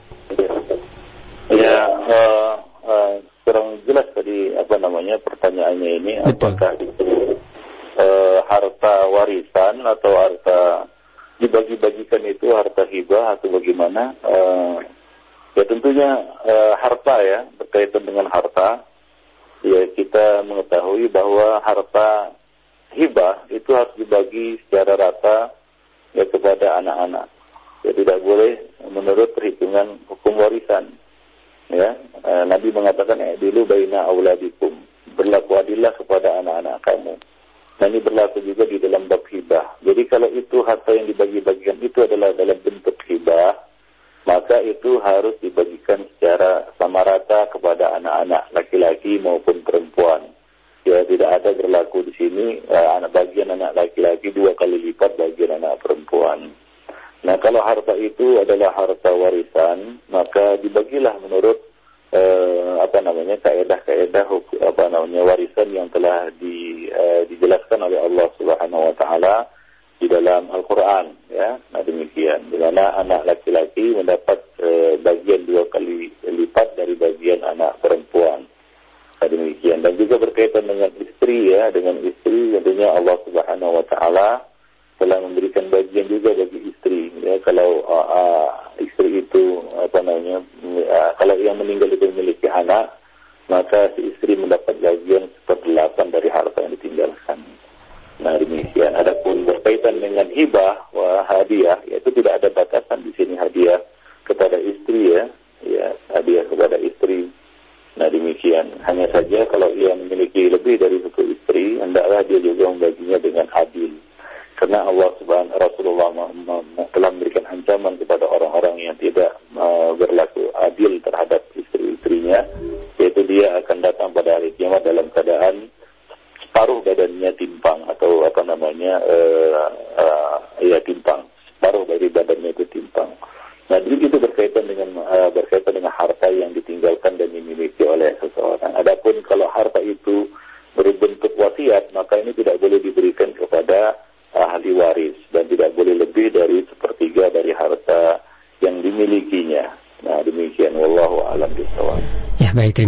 Ya, uh, uh, kurang jelas tadi apa namanya pertanyaannya ini Betul. apakah itu harta warisan atau harta dibagi-bagikan itu harta hibah atau bagaimana? Uh, ya tentunya uh, harta ya berkaitan dengan harta. Ya kita mengetahui bahwa harta hibah itu harus dibagi secara rata ya kepada anak-anak. Ya tidak boleh menurut perhitungan hukum warisan. Ya, Nabi mengatakan dulu baina auladikum berlaku adillah kepada anak-anak kamu. Nah ini berlaku juga di dalam bab hibah. Jadi kalau itu harta yang dibagi-bagikan itu adalah dalam bentuk hibah, maka itu harus dibagikan secara sama rata kepada anak-anak laki-laki maupun perempuan. Ya tidak ada berlaku di sini eh, anak bagian anak laki-laki dua kali lipat bagian anak perempuan. Nah kalau harta itu adalah harta warisan, maka dibagilah menurut eh, apa namanya kaedah-kaedah apa namanya warisan yang telah di, eh, dijelaskan oleh Allah Subhanahu wa taala di dalam Al-Qur'an ya. Nah demikian di mana anak laki-laki mendapat eh, bagian dua kali lipat dari bagian anak perempuan. Nah demikian dan juga berkaitan dengan istri ya, dengan istri tentunya Allah Subhanahu wa taala telah memberikan bagian juga bagi istri ya kalau uh, uh, istri itu apa namanya uh, kalau yang meninggal itu memiliki anak maka si istri mendapat bagian seperdelapan dari harta yang ditinggalkan. Nah demikian. Adapun berkaitan dengan hibah wah hadiah, yaitu tidak ada batasan di sini hadiah kepada istri ya, ya hadiah kepada istri. Nah demikian. Hanya saja kalau ia memiliki lebih dari satu istri, hendaklah dia juga membaginya dengan adil. Karena Allah Subhanahu Rasulullah telah memberikan ancaman kepada orang-orang yang tidak uh, berlaku adil terhadap istri-istrinya, yaitu dia akan datang pada hari kiamat dalam keadaan separuh badannya timpang atau apa namanya uh, uh, ya timpang, separuh dari badannya itu timpang. Nah, jadi itu berkaitan dengan berkaitan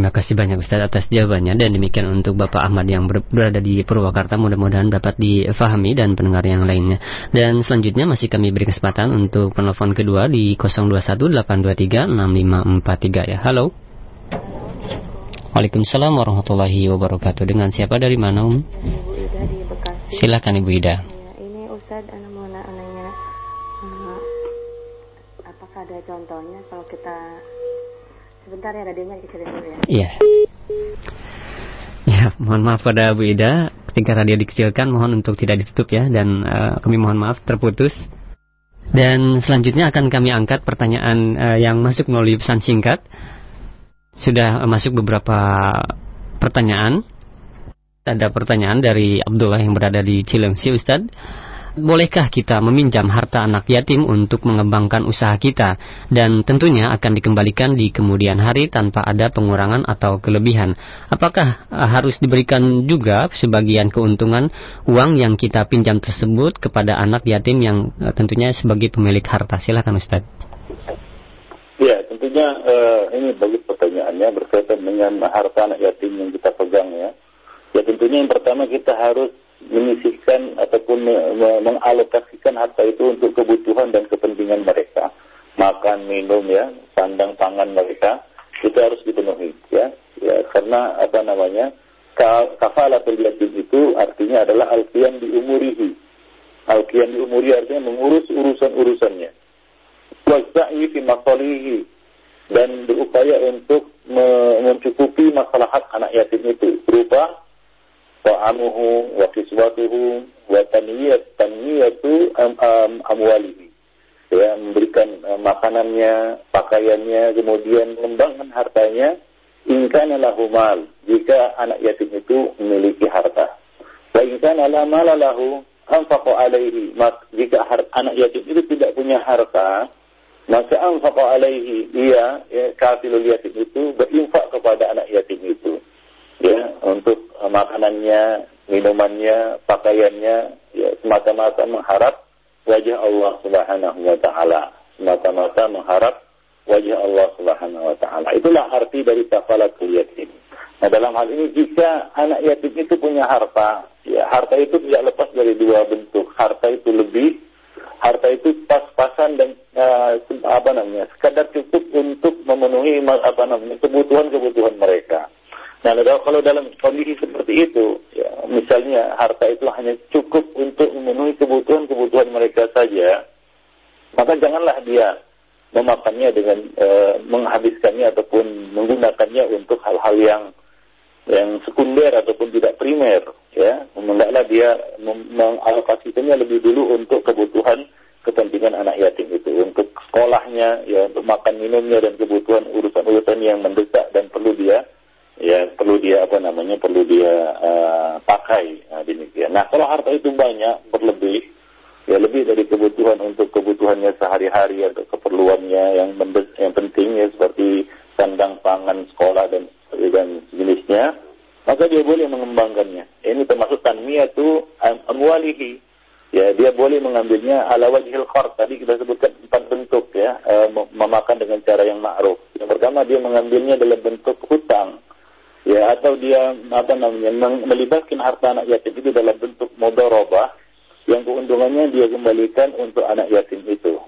terima kasih banyak Ustaz atas jawabannya dan demikian untuk Bapak Ahmad yang ber berada di Purwakarta mudah-mudahan dapat difahami dan pendengar yang lainnya. Dan selanjutnya masih kami beri kesempatan untuk penelpon kedua di 0218236543 ya. Halo. Waalaikumsalam warahmatullahi wabarakatuh. Dengan siapa dari mana Um? Ibu Ida di Bekasi. Silakan Ibu Ida. Iya. Ya, mohon maaf pada Bu Ida, ketika radio dikecilkan mohon untuk tidak ditutup ya dan uh, kami mohon maaf terputus. Dan selanjutnya akan kami angkat pertanyaan uh, yang masuk melalui pesan singkat. Sudah uh, masuk beberapa pertanyaan. Ada pertanyaan dari Abdullah yang berada di Cilengsi Ustadz bolehkah kita meminjam harta anak yatim untuk mengembangkan usaha kita dan tentunya akan dikembalikan di kemudian hari tanpa ada pengurangan atau kelebihan. Apakah uh, harus diberikan juga sebagian keuntungan uang yang kita pinjam tersebut kepada anak yatim yang uh, tentunya sebagai pemilik harta? Silakan Ustaz. Ya, tentunya uh, ini bagus pertanyaannya berkaitan dengan harta anak yatim yang kita pegang ya. Ya tentunya yang pertama kita harus menyisihkan ataupun mengalokasikan harta itu untuk kebutuhan dan kepentingan mereka. Makan, minum ya, sandang pangan mereka itu harus dipenuhi ya. Ya, karena apa namanya? Kafalatul yatim itu artinya adalah alfian diumurihi. Alfian diumuri artinya mengurus urusan-urusannya. Wasa'i fi masalihi dan berupaya untuk mencukupi masalah hak anak yatim itu berupa ta'amuhu wa kiswatuhu wa taniyat taniyatu am, am, amwalihi. Ya memberikan uh, makanannya pakaiannya kemudian mengembangkan hartanya. Ingkana lahu mal jika anak yatim itu memiliki harta. Wa ingkana la mala lahu anfaqu alaihi. Jika anak yatim itu tidak punya harta maka anfaqu alaihi ia ya, kafilul yatim itu berinfak kepada anak yatim itu ya untuk makanannya, minumannya, pakaiannya, ya semata-mata mengharap wajah Allah Subhanahu wa taala. Semata-mata mengharap wajah Allah Subhanahu wa taala. Itulah arti dari kafalatul yatim. Nah, dalam hal ini jika anak yatim itu punya harta, ya harta itu tidak lepas dari dua bentuk. Harta itu lebih, harta itu pas-pasan dan uh, apa namanya, sekadar cukup untuk memenuhi apa namanya kebutuhan-kebutuhan mereka. Nah, kalau dalam kondisi seperti itu, ya, misalnya harta itu hanya cukup untuk memenuhi kebutuhan-kebutuhan mereka saja, maka janganlah dia memakannya dengan e, menghabiskannya ataupun menggunakannya untuk hal-hal yang yang sekunder ataupun tidak primer, ya. Hendaklah dia mengalokasikannya lebih dulu untuk kebutuhan kepentingan anak yatim itu, untuk sekolahnya, ya, untuk makan minumnya dan kebutuhan urusan-urusan yang mendesak dan perlu dia ya perlu dia apa namanya perlu dia uh, pakai nah, demikian. Nah kalau harta itu banyak berlebih ya lebih dari kebutuhan untuk kebutuhannya sehari-hari atau keperluannya yang yang penting ya seperti sandang pangan sekolah dan dan jenisnya maka dia boleh mengembangkannya. Ini termasuk tanmiyatu amwalihi. Ya, dia boleh mengambilnya ala wajhil khar. Tadi kita sebutkan empat bentuk ya, e, memakan dengan cara yang ma'ruf. Yang pertama dia mengambilnya dalam bentuk hutang ya atau dia apa namanya melibatkan harta anak yatim itu dalam bentuk mudharabah yang keuntungannya dia kembalikan untuk anak yatim itu.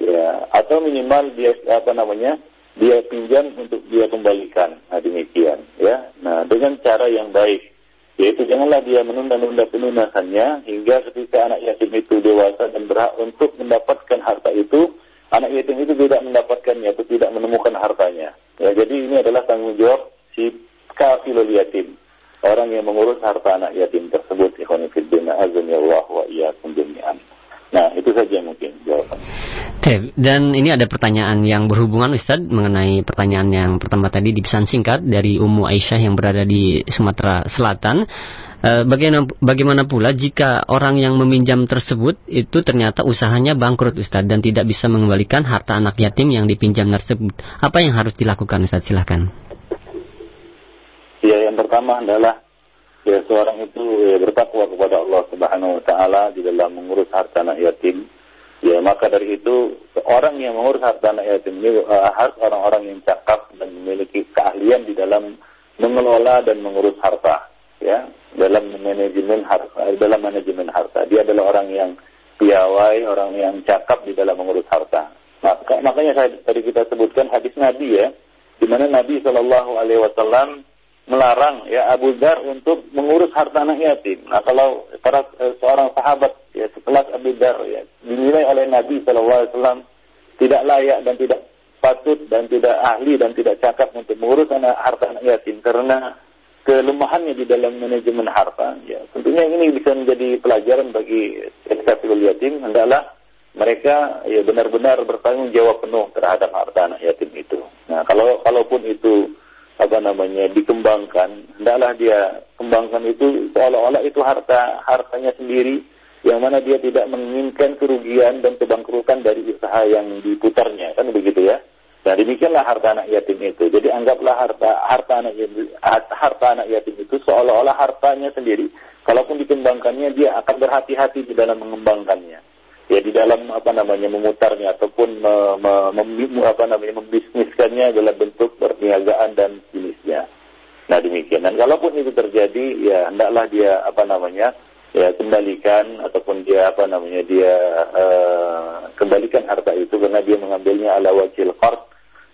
Ya, atau minimal dia apa namanya? dia pinjam untuk dia kembalikan. Nah, demikian ya. Nah, dengan cara yang baik yaitu janganlah dia menunda-nunda pelunasannya hingga ketika anak yatim itu dewasa dan berhak untuk mendapatkan harta itu, anak yatim itu tidak mendapatkannya atau tidak menemukan hartanya. Ya, jadi ini adalah tanggung jawab si kafilul yatim, orang yang mengurus harta anak yatim tersebut. Ikhwan fillah, azan ya Allah wa iyyakum jami'an. Nah, itu saja mungkin jawabannya. Oke, dan ini ada pertanyaan yang berhubungan Ustadz mengenai pertanyaan yang pertama tadi di pesan singkat dari Ummu Aisyah yang berada di Sumatera Selatan. E, bagaimana, bagaimana pula jika orang yang meminjam tersebut itu ternyata usahanya bangkrut Ustadz dan tidak bisa mengembalikan harta anak yatim yang dipinjam tersebut? Apa yang harus dilakukan Ustadz? Silahkan. Ya, yang pertama adalah ya seorang itu ya, bertakwa kepada Allah Subhanahu wa taala di dalam mengurus harta anak yatim. Ya, maka dari itu orang yang mengurus harta anak yatim ini uh, harus orang-orang yang cakap dan memiliki keahlian di dalam mengelola dan mengurus harta, ya, dalam manajemen harta, dalam manajemen harta. Dia adalah orang yang piawai, orang yang cakap di dalam mengurus harta. Maka, makanya tadi kita sebutkan hadis Nabi ya, di mana Nabi Shallallahu Alaihi Wasallam melarang ya Abu Dar untuk mengurus harta anak yatim. Nah kalau para eh, seorang sahabat ya setelah Abu Dar ya dinilai oleh Nabi SAW tidak layak dan tidak patut dan tidak ahli dan tidak cakap untuk mengurus anak harta anak yatim karena kelemahannya di dalam manajemen harta. Ya tentunya ini bisa menjadi pelajaran bagi ekstafil yatim hendaklah mereka ya benar-benar bertanggung jawab penuh terhadap harta anak yatim itu. Nah kalau kalaupun itu apa namanya dikembangkan. Hendaklah dia kembangkan itu seolah-olah itu harta hartanya sendiri yang mana dia tidak menginginkan kerugian dan kebangkrutan dari usaha yang diputarnya. Kan begitu ya? Nah demikianlah harta anak yatim itu. Jadi anggaplah harta harta anak yatim harta anak yatim itu seolah-olah hartanya sendiri. Kalaupun dikembangkannya dia akan berhati-hati di dalam mengembangkannya ya di dalam apa namanya memutarnya ataupun me, me, mem, apa namanya membisniskannya dalam bentuk perniagaan dan jenisnya. Nah demikian. Dan kalaupun itu terjadi, ya hendaklah dia apa namanya ya kembalikan ataupun dia apa namanya dia uh, kembalikan harta itu karena dia mengambilnya ala wajil qard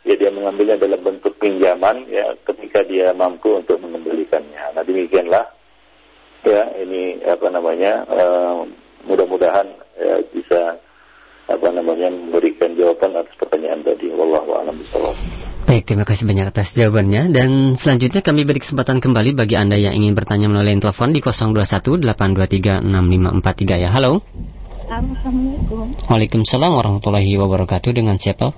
ya dia mengambilnya dalam bentuk pinjaman ya ketika dia mampu untuk mengembalikannya. Nah demikianlah ya ini apa namanya uh, mudah-mudahan ya, bisa apa namanya memberikan jawaban atas pertanyaan tadi. Wallahu a'lam bishawab. Baik, terima kasih banyak atas jawabannya dan selanjutnya kami beri kesempatan kembali bagi Anda yang ingin bertanya melalui telepon di 0218236543 ya. Halo. Assalamualaikum. Waalaikumsalam warahmatullahi wabarakatuh. Dengan siapa?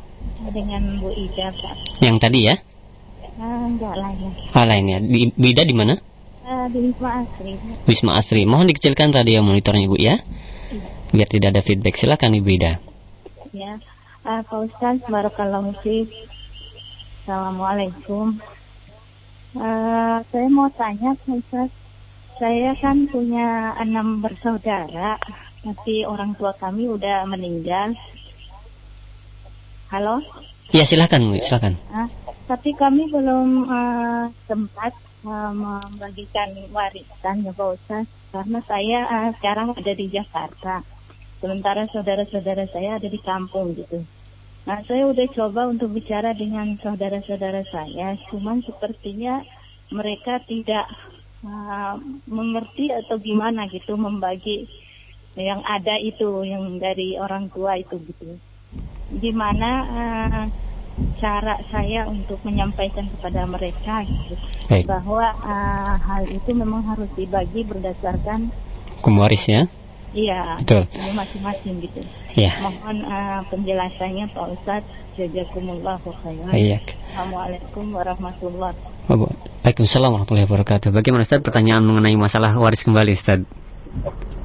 Dengan Bu Ida, Pak. Yang tadi ya? Uh, enggak lain. Ah, lain ya. Di, Bu Ida di mana? Uh, di Wisma Asri. Wisma Asri. Mohon dikecilkan radio monitornya, Bu ya. Iya. Biar tidak ada feedback. Silakan Ibu Ida. Ya. Uh, Pak Ustaz, Barakallahu Fiq. Assalamualaikum. Uh, saya mau tanya Pak Ustaz. Saya kan punya enam bersaudara, tapi orang tua kami udah meninggal. Halo? Ya silakan, silakan. Uh, tapi kami belum uh, sempat uh, membagikan warisan ya Pak Ustaz, karena saya uh, sekarang ada di Jakarta sementara saudara-saudara saya ada di kampung gitu. Nah, saya udah coba untuk bicara dengan saudara-saudara saya, cuman sepertinya mereka tidak uh, mengerti atau gimana gitu membagi yang ada itu, yang dari orang tua itu gitu. Gimana uh, cara saya untuk menyampaikan kepada mereka gitu, Baik. bahwa uh, hal itu memang harus dibagi berdasarkan hukum ya? Iya. Betul. Masing-masing gitu. Iya. Mohon uh, penjelasannya Pak Ustadz. Jazakumullah khairan. Iya. Assalamualaikum warahmatullahi wabarakatuh. Waalaikumsalam warahmatullahi wabarakatuh. Bagaimana Ustaz pertanyaan mengenai masalah waris kembali Ustaz?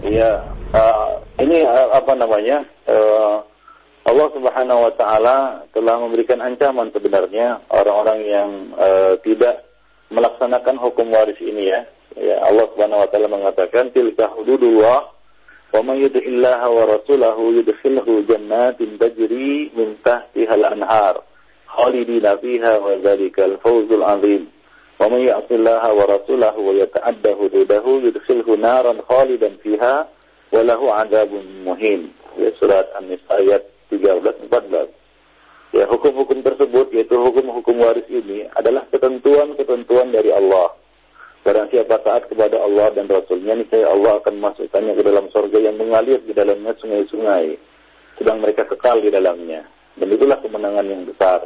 Iya, uh, ini uh, apa namanya? Uh, Allah Subhanahu wa taala telah memberikan ancaman sebenarnya orang-orang yang e, tidak melaksanakan hukum waris ini ya. Ya Allah Subhanahu wa taala mengatakan tilka hududullah wa may yuti'illaha wa rasulahu yudkhilhu jannatin tajri min tahtiha al-anhar khalidina fiha wa dzalikal fawzul 'azim. Wa may ya'sillaha wa rasulahu wa yata'adda hududahu yudkhilhu naran khalidan fiha wa lahu 'adzabun muhin. Ya surat An-Nisa ayat 13 14. Ya, hukum-hukum tersebut yaitu hukum-hukum waris ini adalah ketentuan-ketentuan dari Allah. Barang siapa taat kepada Allah dan Rasulnya, niscaya Allah akan masukkannya ke dalam sorga yang mengalir di dalamnya sungai-sungai. Sedang mereka kekal di dalamnya. Dan itulah kemenangan yang besar.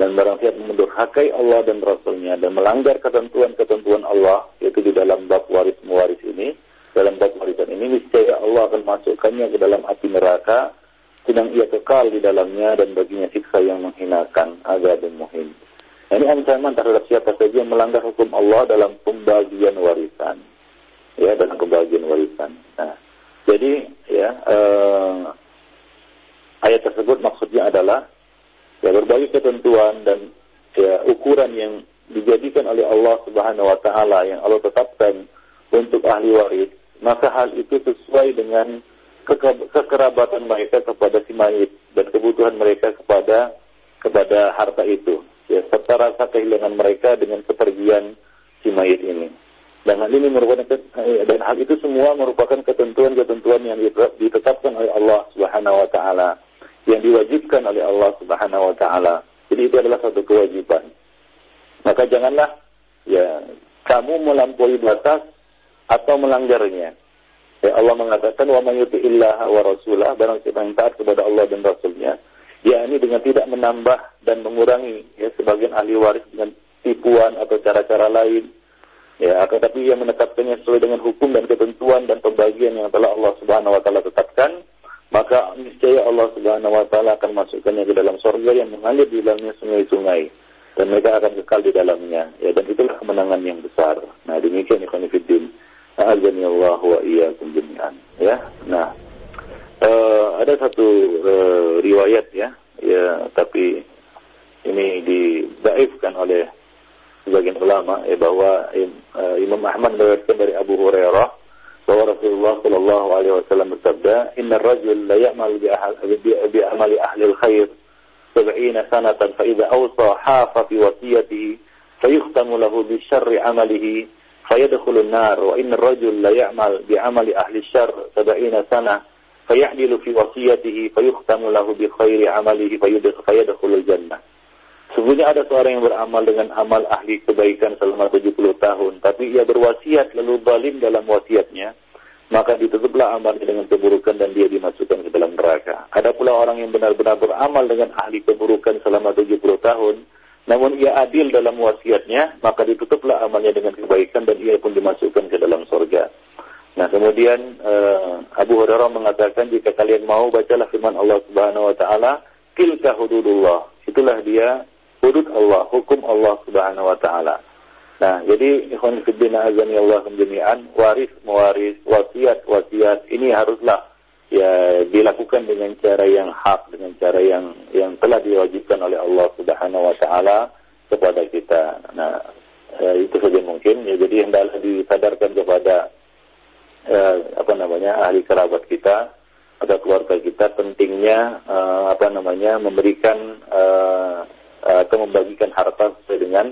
Dan barang siapa mendurhakai Allah dan Rasulnya dan melanggar ketentuan-ketentuan Allah, yaitu di dalam bab waris mewaris ini, dalam bab warisan ini, niscaya Allah akan masukkannya ke dalam api neraka sedang ia kekal di dalamnya dan baginya siksa yang menghinakan azab muhim. Ini ancaman terhadap siapa saja yang melanggar hukum Allah dalam pembagian warisan. Ya, dalam pembagian warisan. Nah, jadi ya eh, ayat tersebut maksudnya adalah ya berbagai ketentuan dan ya ukuran yang dijadikan oleh Allah Subhanahu wa taala yang Allah tetapkan untuk ahli waris, maka hal itu sesuai dengan kekerabatan mereka kepada si mayit dan kebutuhan mereka kepada kepada harta itu. Ya serta rasa kehilangan mereka dengan kepergian si mayit ini. Dan hal ini merupakan dan hal itu semua merupakan ketentuan-ketentuan yang ditetapkan oleh Allah Subhanahu wa taala yang diwajibkan oleh Allah Subhanahu wa taala. Jadi itu adalah satu kewajiban. Maka janganlah ya kamu melampaui batas atau melanggarnya Ya, Allah mengatakan wa may yuti'illah wa rasulah barang siapa yang taat kepada Allah dan Rasulnya ya ini dengan tidak menambah dan mengurangi ya sebagian ahli waris dengan tipuan atau cara-cara lain. Ya tetapi ia menetapkannya sesuai dengan hukum dan ketentuan dan pembagian yang telah Allah Subhanahu wa taala tetapkan maka niscaya Allah Subhanahu wa taala akan masukkannya ke dalam surga yang mengalir di dalamnya sungai-sungai dan mereka akan kekal di dalamnya. Ya dan itulah kemenangan yang besar. Nah demikian ikhwan fillah Azani Allah wa iyyakum jami'an. Ya. Nah, uh, ada satu uh, riwayat ya, ya tapi ini didaifkan oleh sebagian ulama ya bahwa uh, Imam Ahmad meriwayatkan dari Abu Hurairah bahwa Rasulullah Shallallahu Alaihi Wasallam bersabda, Inna rajul la ya'mal bi, amali ahli al-khair sab'ina sanatan fa idza awsa hafa fi wasiyatihi fayukhtamu lahu bi syarri amalihi فيدخل النار وإن الرجل لا يعمل بعمل أهل الشر سبعين سنة فيعدل في وصيته فيختم له بخير عمله فيدخل الجنة Sesungguhnya ada seorang yang beramal dengan amal ahli kebaikan selama 70 tahun, tapi ia berwasiat lalu zalim dalam wasiatnya, maka ditutuplah amalnya dengan keburukan dan dia dimasukkan ke dalam neraka. Ada pula orang yang benar-benar beramal dengan ahli keburukan selama 70 tahun, namun ia adil dalam wasiatnya, maka ditutuplah amalnya dengan kebaikan dan ia pun dimasukkan ke dalam surga. Nah, kemudian uh, Abu Hurairah mengatakan jika kalian mau bacalah firman Allah Subhanahu wa taala, tilka hududullah. Itulah dia hudud Allah, hukum Allah Subhanahu wa taala. Nah, jadi ikhwan fillah azani Allah jami'an, waris mewaris, wasiat wasiat ini haruslah ya dilakukan dengan cara yang hak dengan cara yang yang telah diwajibkan oleh Allah Subhanahu wa taala kepada kita. Nah, ya, itu saja mungkin ya jadi hendaklah disadarkan kepada ya, apa namanya ahli kerabat kita atau keluarga kita pentingnya uh, apa namanya memberikan uh, atau membagikan harta sesuai dengan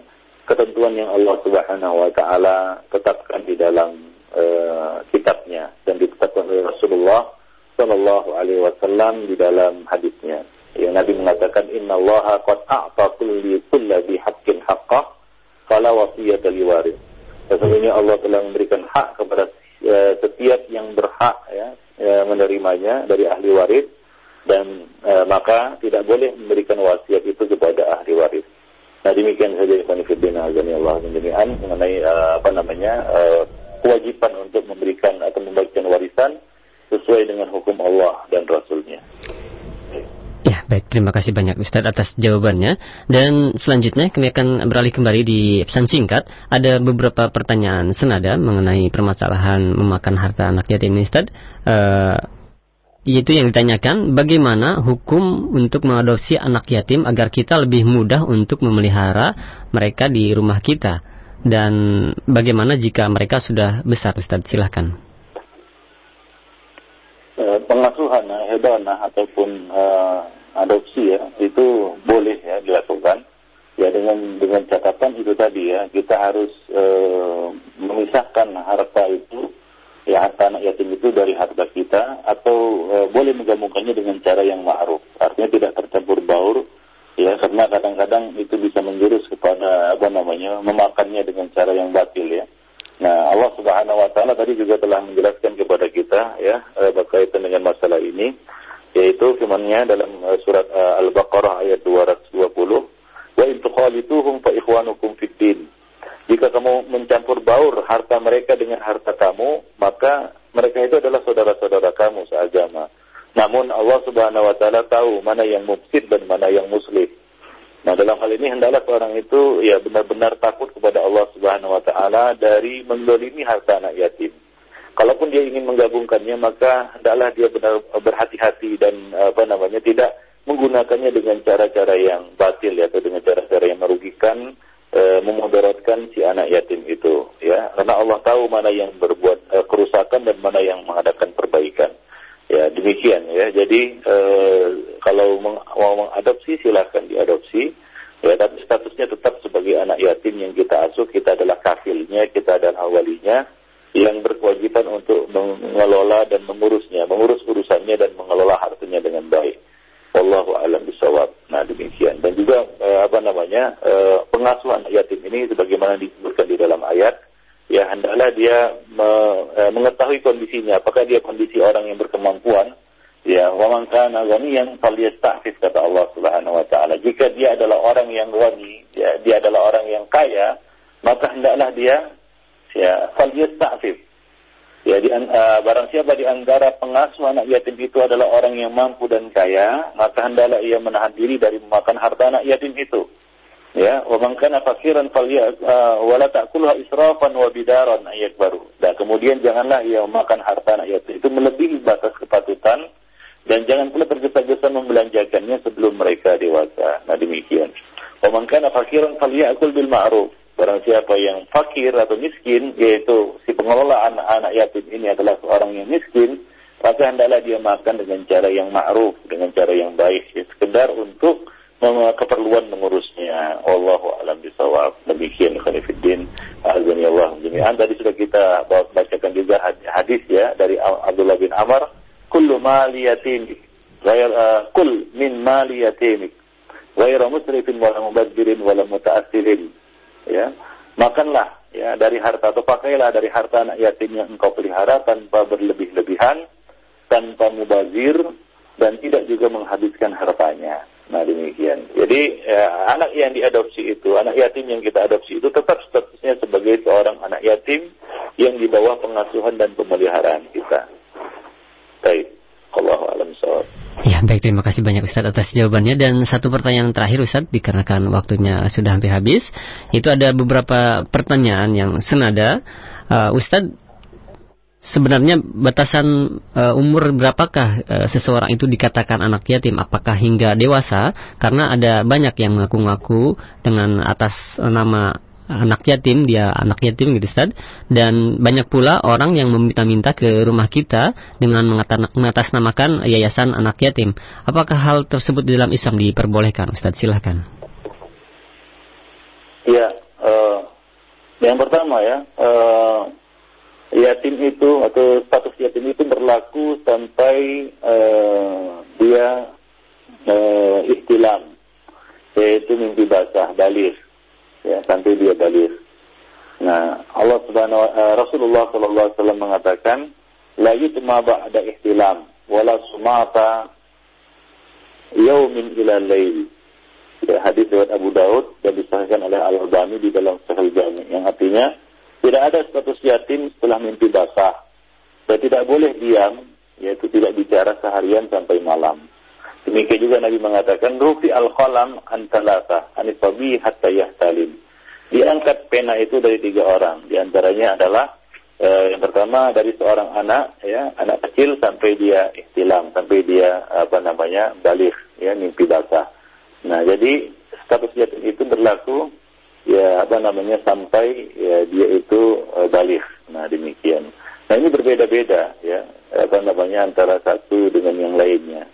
ketentuan yang Allah Subhanahu wa taala tetapkan di dalam uh, kitabnya dan ditetapkan oleh Rasulullah Shallallahu Alaihi Wasallam di dalam hadisnya. Yang Nabi mengatakan Inna Allah qad a'ta kulli kulli haqqin haqqah fala wasiyata liwaris. Sesungguhnya Allah telah memberikan hak kepada uh, setiap yang berhak ya, uh, menerimanya dari ahli waris dan uh, maka tidak boleh memberikan wasiat itu kepada ahli waris. Nah demikian saja Ikhwan Fiddin Azani Allah mengenai uh, apa namanya uh, kewajiban untuk memberikan atau membagikan warisan sesuai dengan hukum Allah dan Rasulnya. Ya, baik. Terima kasih banyak Ustaz atas jawabannya. Dan selanjutnya kami akan beralih kembali di pesan singkat. Ada beberapa pertanyaan senada mengenai permasalahan memakan harta anak yatim ini Ustaz. Uh, yaitu yang ditanyakan bagaimana hukum untuk mengadopsi anak yatim agar kita lebih mudah untuk memelihara mereka di rumah kita dan bagaimana jika mereka sudah besar Ustaz silahkan Eh, pengasuhan hedonah ataupun uh, adopsi ya itu boleh ya dilakukan ya dengan dengan catatan itu tadi ya kita harus uh, memisahkan harta itu ya harta anak yatim itu dari harta kita atau e, boleh menggabungkannya dengan cara yang ma'ruf. Artinya tidak tercampur baur ya karena kadang-kadang itu bisa menjurus kepada apa namanya memakannya dengan cara yang batil ya. Nah, Allah Subhanahu wa taala tadi juga telah menjelaskan kepada kita ya e, berkaitan dengan masalah ini yaitu firman-Nya dalam e, surat e, Al-Baqarah ayat 220 wa in tukhalituhum fa ikhwanukum fid din jika kamu mencampur baur harta mereka dengan harta kamu, maka mereka itu adalah saudara-saudara kamu seagama. Namun Allah Subhanahu wa taala tahu mana yang mufsid dan mana yang muslim. Nah, dalam hal ini hendaklah seorang itu ya benar-benar takut kepada Allah Subhanahu wa taala dari mendolimi harta anak yatim. Kalaupun dia ingin menggabungkannya, maka hendaklah dia benar berhati-hati dan apa namanya tidak menggunakannya dengan cara-cara yang batil ya atau dengan cara-cara yang merugikan e, memudaratkan si anak yatim itu ya karena Allah tahu mana yang berbuat e, kerusakan dan mana yang mengadakan perbaikan ya demikian ya jadi e, kalau meng, mau mengadopsi silahkan diadopsi ya tapi statusnya tetap sebagai anak yatim yang kita asuh kita adalah kafilnya kita adalah walinya yang berkewajiban untuk mengelola dan mengurusnya mengurus urusannya dan mengelola hartanya dengan baik Wallahu alam bisawab. Nah demikian. Dan juga eh, apa namanya eh, pengasuhan yatim ini sebagaimana disebutkan di dalam ayat, ya hendaklah dia me, eh, mengetahui kondisinya. Apakah dia kondisi orang yang berkemampuan? Ya, wa man kana ghaniyan falyasta'fif kata Allah Subhanahu wa taala. Jika dia adalah orang yang ghani, ya, dia adalah orang yang kaya, maka hendaklah dia ya falyasta'fif Ya, di, uh, barang siapa di antara pengasuh anak yatim itu adalah orang yang mampu dan kaya, maka hendaklah ia menahan diri dari memakan harta anak yatim itu. Ya, wa man kana fakiran uh, wala ta'kulha israfan wa bidaran ayat baru. Dan kemudian janganlah ia memakan harta anak yatim itu melebihi batas kepatutan dan jangan pula tergesa-gesa membelanjakannya sebelum mereka dewasa. Nah demikian. Wa man kana fakiran falyakul bil ma'ruf. Barang siapa yang fakir atau miskin, yaitu si pengelola anak-anak yatim ini adalah seorang yang miskin, maka hendaklah dia makan dengan cara yang ma'ruf, dengan cara yang baik, ya, sekedar untuk keperluan mengurusnya. Allahu alam bisawab. Demikian khonifuddin. Azani Allah jami'an. Tadi sudah kita bacakan juga hadis ya dari Abdullah bin Amr. Kullu mali yatim. Ghair, uh, kul min mali yatimik. Ghaira musrifin wala mubaddirin wala ya makanlah ya dari harta atau pakailah dari harta anak yatim yang engkau pelihara tanpa berlebih-lebihan tanpa mubazir dan tidak juga menghabiskan hartanya nah demikian jadi ya, anak yang diadopsi itu anak yatim yang kita adopsi itu tetap statusnya sebagai seorang anak yatim yang di bawah pengasuhan dan pemeliharaan kita baik Ya, baik terima kasih banyak Ustaz atas jawabannya dan satu pertanyaan terakhir Ustaz dikarenakan waktunya sudah hampir habis. Itu ada beberapa pertanyaan yang senada. Uh, Ustaz sebenarnya batasan uh, umur berapakah uh, seseorang itu dikatakan anak yatim? Apakah hingga dewasa? Karena ada banyak yang mengaku-ngaku dengan atas nama anak yatim, dia anak yatim gitu Ustaz. Dan banyak pula orang yang meminta-minta ke rumah kita dengan mengatasnamakan yayasan anak yatim. Apakah hal tersebut di dalam Islam diperbolehkan Ustaz? Silahkan. Ya, uh, yang pertama ya, uh, yatim itu atau status yatim itu berlaku sampai uh, dia uh, istilam, yaitu mimpi basah, balir ya sampai dia balik. Nah, Allah Subhanahu uh, Rasulullah sallallahu alaihi wasallam mengatakan la yutma ba'da ihtilam wala sumata yaumin ila lail. Ya, hadis riwayat Abu Daud dan disahkan oleh Al-Albani di dalam Sahih Jami yang artinya tidak ada status yatim setelah mimpi basah. Dan tidak boleh diam, yaitu tidak bicara seharian sampai malam. Demikian juga Nabi mengatakan rufi al qalam antalata anifabi hatta yahtalim. Diangkat pena itu dari tiga orang. Di antaranya adalah eh, yang pertama dari seorang anak ya, anak kecil sampai dia istilam, sampai dia apa namanya balik ya mimpi basah. Nah, jadi status yatim itu berlaku ya apa namanya sampai ya dia itu uh, balik. Nah, demikian. Nah, ini berbeda-beda ya apa namanya antara satu dengan yang lainnya.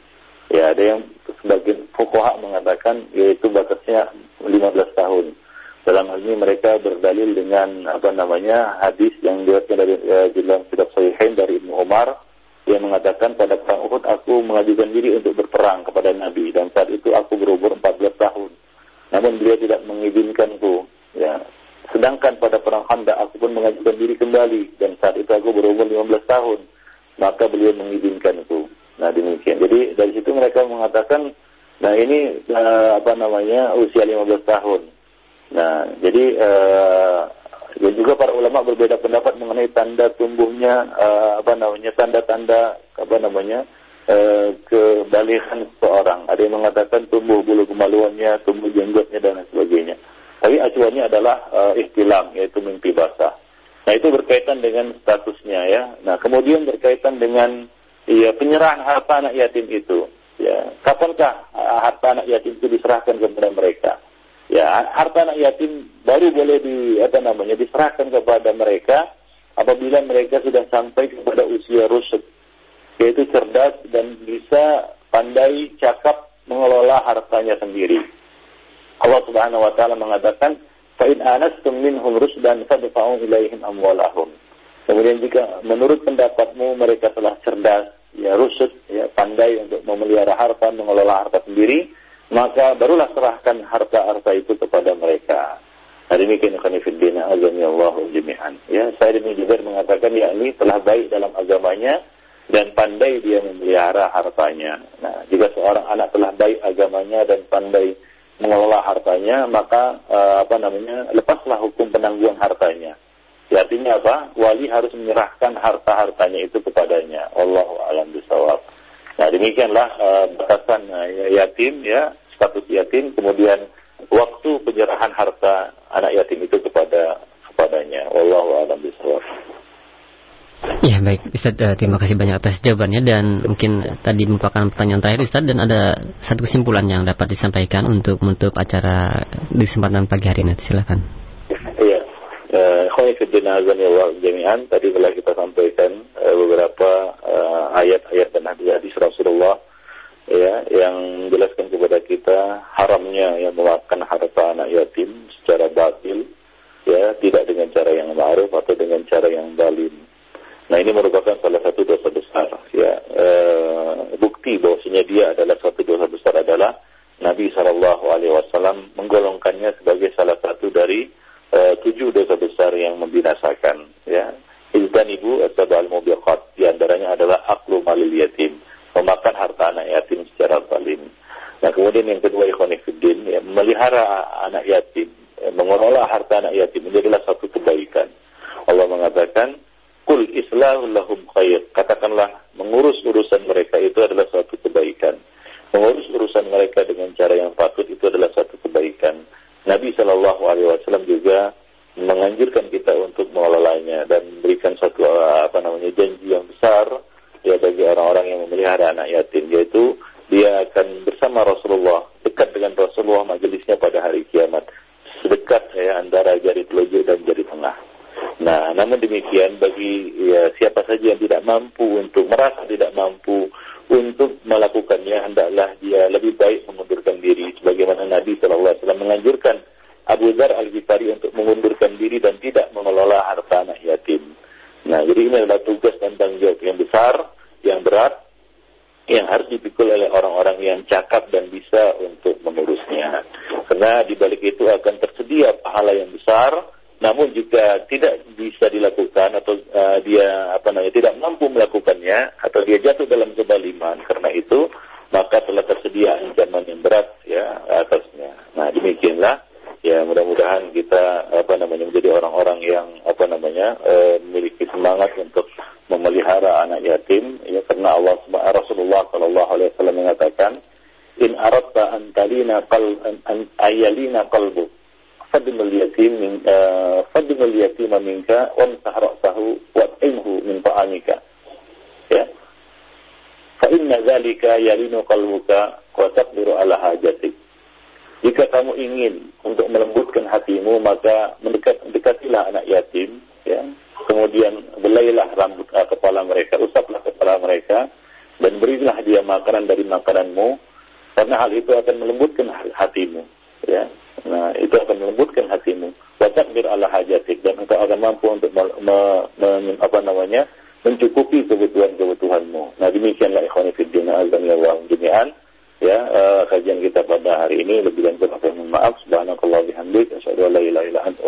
Ya, ada yang sebagian fukoha mengatakan yaitu batasnya 15 tahun. Dalam hal ini mereka berdalil dengan apa namanya hadis yang diriwayatkan dari uh, dalam kitab Sahihain dari Ibnu Umar yang mengatakan pada perang Uhud aku mengajukan diri untuk berperang kepada Nabi dan saat itu aku berumur 14 tahun. Namun beliau tidak mengizinkanku. Ya. Sedangkan pada perang Khandaq aku pun mengajukan diri kembali dan saat itu aku berumur 15 tahun. Maka beliau mengizinkanku. Nah demikian. Jadi dari situ mereka mengatakan, nah ini uh, apa namanya usia 15 tahun. Nah, jadi uh, ya juga para ulama berbeda pendapat mengenai tanda tumbuhnya uh, apa namanya tanda-tanda apa namanya uh, kebalikan seseorang. Ada yang mengatakan tumbuh bulu kemaluannya, tumbuh jenggotnya dan sebagainya. Tapi acuannya adalah uh, ihtilam yaitu mimpi basah. Nah itu berkaitan dengan statusnya ya. Nah kemudian berkaitan dengan ya penyerahan harta anak yatim itu. Ya, kapankah harta anak yatim itu diserahkan kepada mereka? Ya, harta anak yatim baru boleh di apa namanya diserahkan kepada mereka apabila mereka sudah sampai kepada usia rusuk, yaitu cerdas dan bisa pandai cakap mengelola hartanya sendiri. Allah Subhanahu wa taala mengatakan, "Fa in anastum minhum rusdan fadfa'u ilaihim amwalahum." Kemudian jika menurut pendapatmu mereka telah cerdas, ya rusuk, ya pandai untuk memelihara harta, mengelola harta sendiri, maka barulah serahkan harta-harta itu kepada mereka. Nah demikian khanifiddin azami Allah jami'an. Ya, saya demi juga mengatakan ya ini telah baik dalam agamanya dan pandai dia memelihara hartanya. Nah, jika seorang anak telah baik agamanya dan pandai mengelola hartanya, maka uh, apa namanya? lepaslah hukum penangguhan hartanya. Ya, artinya apa? Wali harus menyerahkan harta-hartanya itu kepadanya. Allah alam bisawab. Nah demikianlah uh, batasan uh, yatim ya status yatim kemudian waktu penyerahan harta anak yatim itu kepada kepadanya. Allah alam bisawab. Ya baik Ustaz, uh, terima kasih banyak atas jawabannya dan mungkin tadi merupakan pertanyaan terakhir Ustaz dan ada satu kesimpulan yang dapat disampaikan untuk menutup acara di kesempatan pagi hari ini. Silakan. Iya. Khawifidin azan ya Allah jami'an Tadi telah kita sampaikan uh, beberapa ayat-ayat dan hadis-hadis Rasulullah ya yang menjelaskan kepada kita haramnya yang memakan harta anak yatim secara batil ya tidak dengan cara yang ma'ruf atau dengan cara yang balim. Nah ini merupakan salah satu dosa besar ya e, bukti bahwasanya dia adalah satu dosa besar adalah Nabi Shallallahu Alaihi Wasallam menggolongkannya sebagai salah satu dari e, tujuh dosa besar yang membinasakan ya. Izan ibu atau al mubiqat di antaranya adalah aklu malil yatim memakan harta anak yatim secara zalim. Nah kemudian yang kedua ikhwanifuddin, ya, melihara anak yatim, ya, mengelola harta anak yatim menjadilah satu kebaikan. Allah mengatakan, Kul islahul lahum khair. Katakanlah, mengurus urusan mereka itu adalah suatu kebaikan. Mengurus urusan mereka dengan cara yang patut itu adalah satu kebaikan. Nabi Shallallahu Alaihi Wasallam juga menganjurkan kita untuk mengelolanya dan memberikan satu apa namanya janji yang besar ya bagi orang-orang yang memelihara anak yatim yaitu dia akan bersama Rasulullah dekat dengan Rasulullah majelisnya pada hari kiamat sedekat ya antara jari telunjuk dan jari tengah. Nah, namun demikian bagi ya, siapa saja yang tidak mampu untuk merasa tidak mampu untuk melakukannya hendaklah dia lebih baik mengundurkan diri sebagaimana Nabi Shallallahu Alaihi Wasallam menganjurkan Abu Dhar Al Ghifari untuk mengundurkan diri dan tidak mengelola harta anak yatim. Nah, jadi ini adalah tugas dan tanggung jawab yang besar, yang berat, yang harus dipikul oleh orang-orang yang cakap dan bisa untuk mengurusnya. Karena di balik itu akan tersedia pahala yang besar, namun jika tidak bisa dilakukan atau uh, dia apa namanya tidak mampu melakukannya atau dia jatuh dalam kebaliman karena itu maka telah tersedia ancaman yang berat ya atasnya. Nah demikianlah. Ya mudah-mudahan kita apa namanya menjadi orang-orang yang apa namanya e, memiliki semangat untuk memelihara anak yatim. Ya karena Allah Rasulullah Shallallahu Alaihi Wasallam mengatakan in aradta an talina qal an ayalina qalbu fadmul yatim min uh, fadmul yatim minka wa ra'sahu wa inhu min ta'amika. Ya. Fa inna dzalika yalinu qalbuka wa taqdiru ala hajatik. Jika kamu ingin untuk melembutkan hatimu, maka mendekat, dekatilah anak yatim, ya. Kemudian belailah rambut uh, kepala mereka, usaplah kepala mereka, dan berilah dia makanan dari makananmu, karena hal itu akan melembutkan hatimu, ya. Nah itu akan melembutkan hatimu. Wasakbir ala hajatik. Dan engkau akan mampu untuk me, me, me, apa namanya mencukupi kebutuhan-kebutuhanmu. Nah demikianlah ikhwan fillah azan wa jami'an. Ya eh, kajian kita pada hari ini lebih lanjut. Kurang mohon maaf. Subhanakallah bihamdik asyhadu an la ilaha illa anta.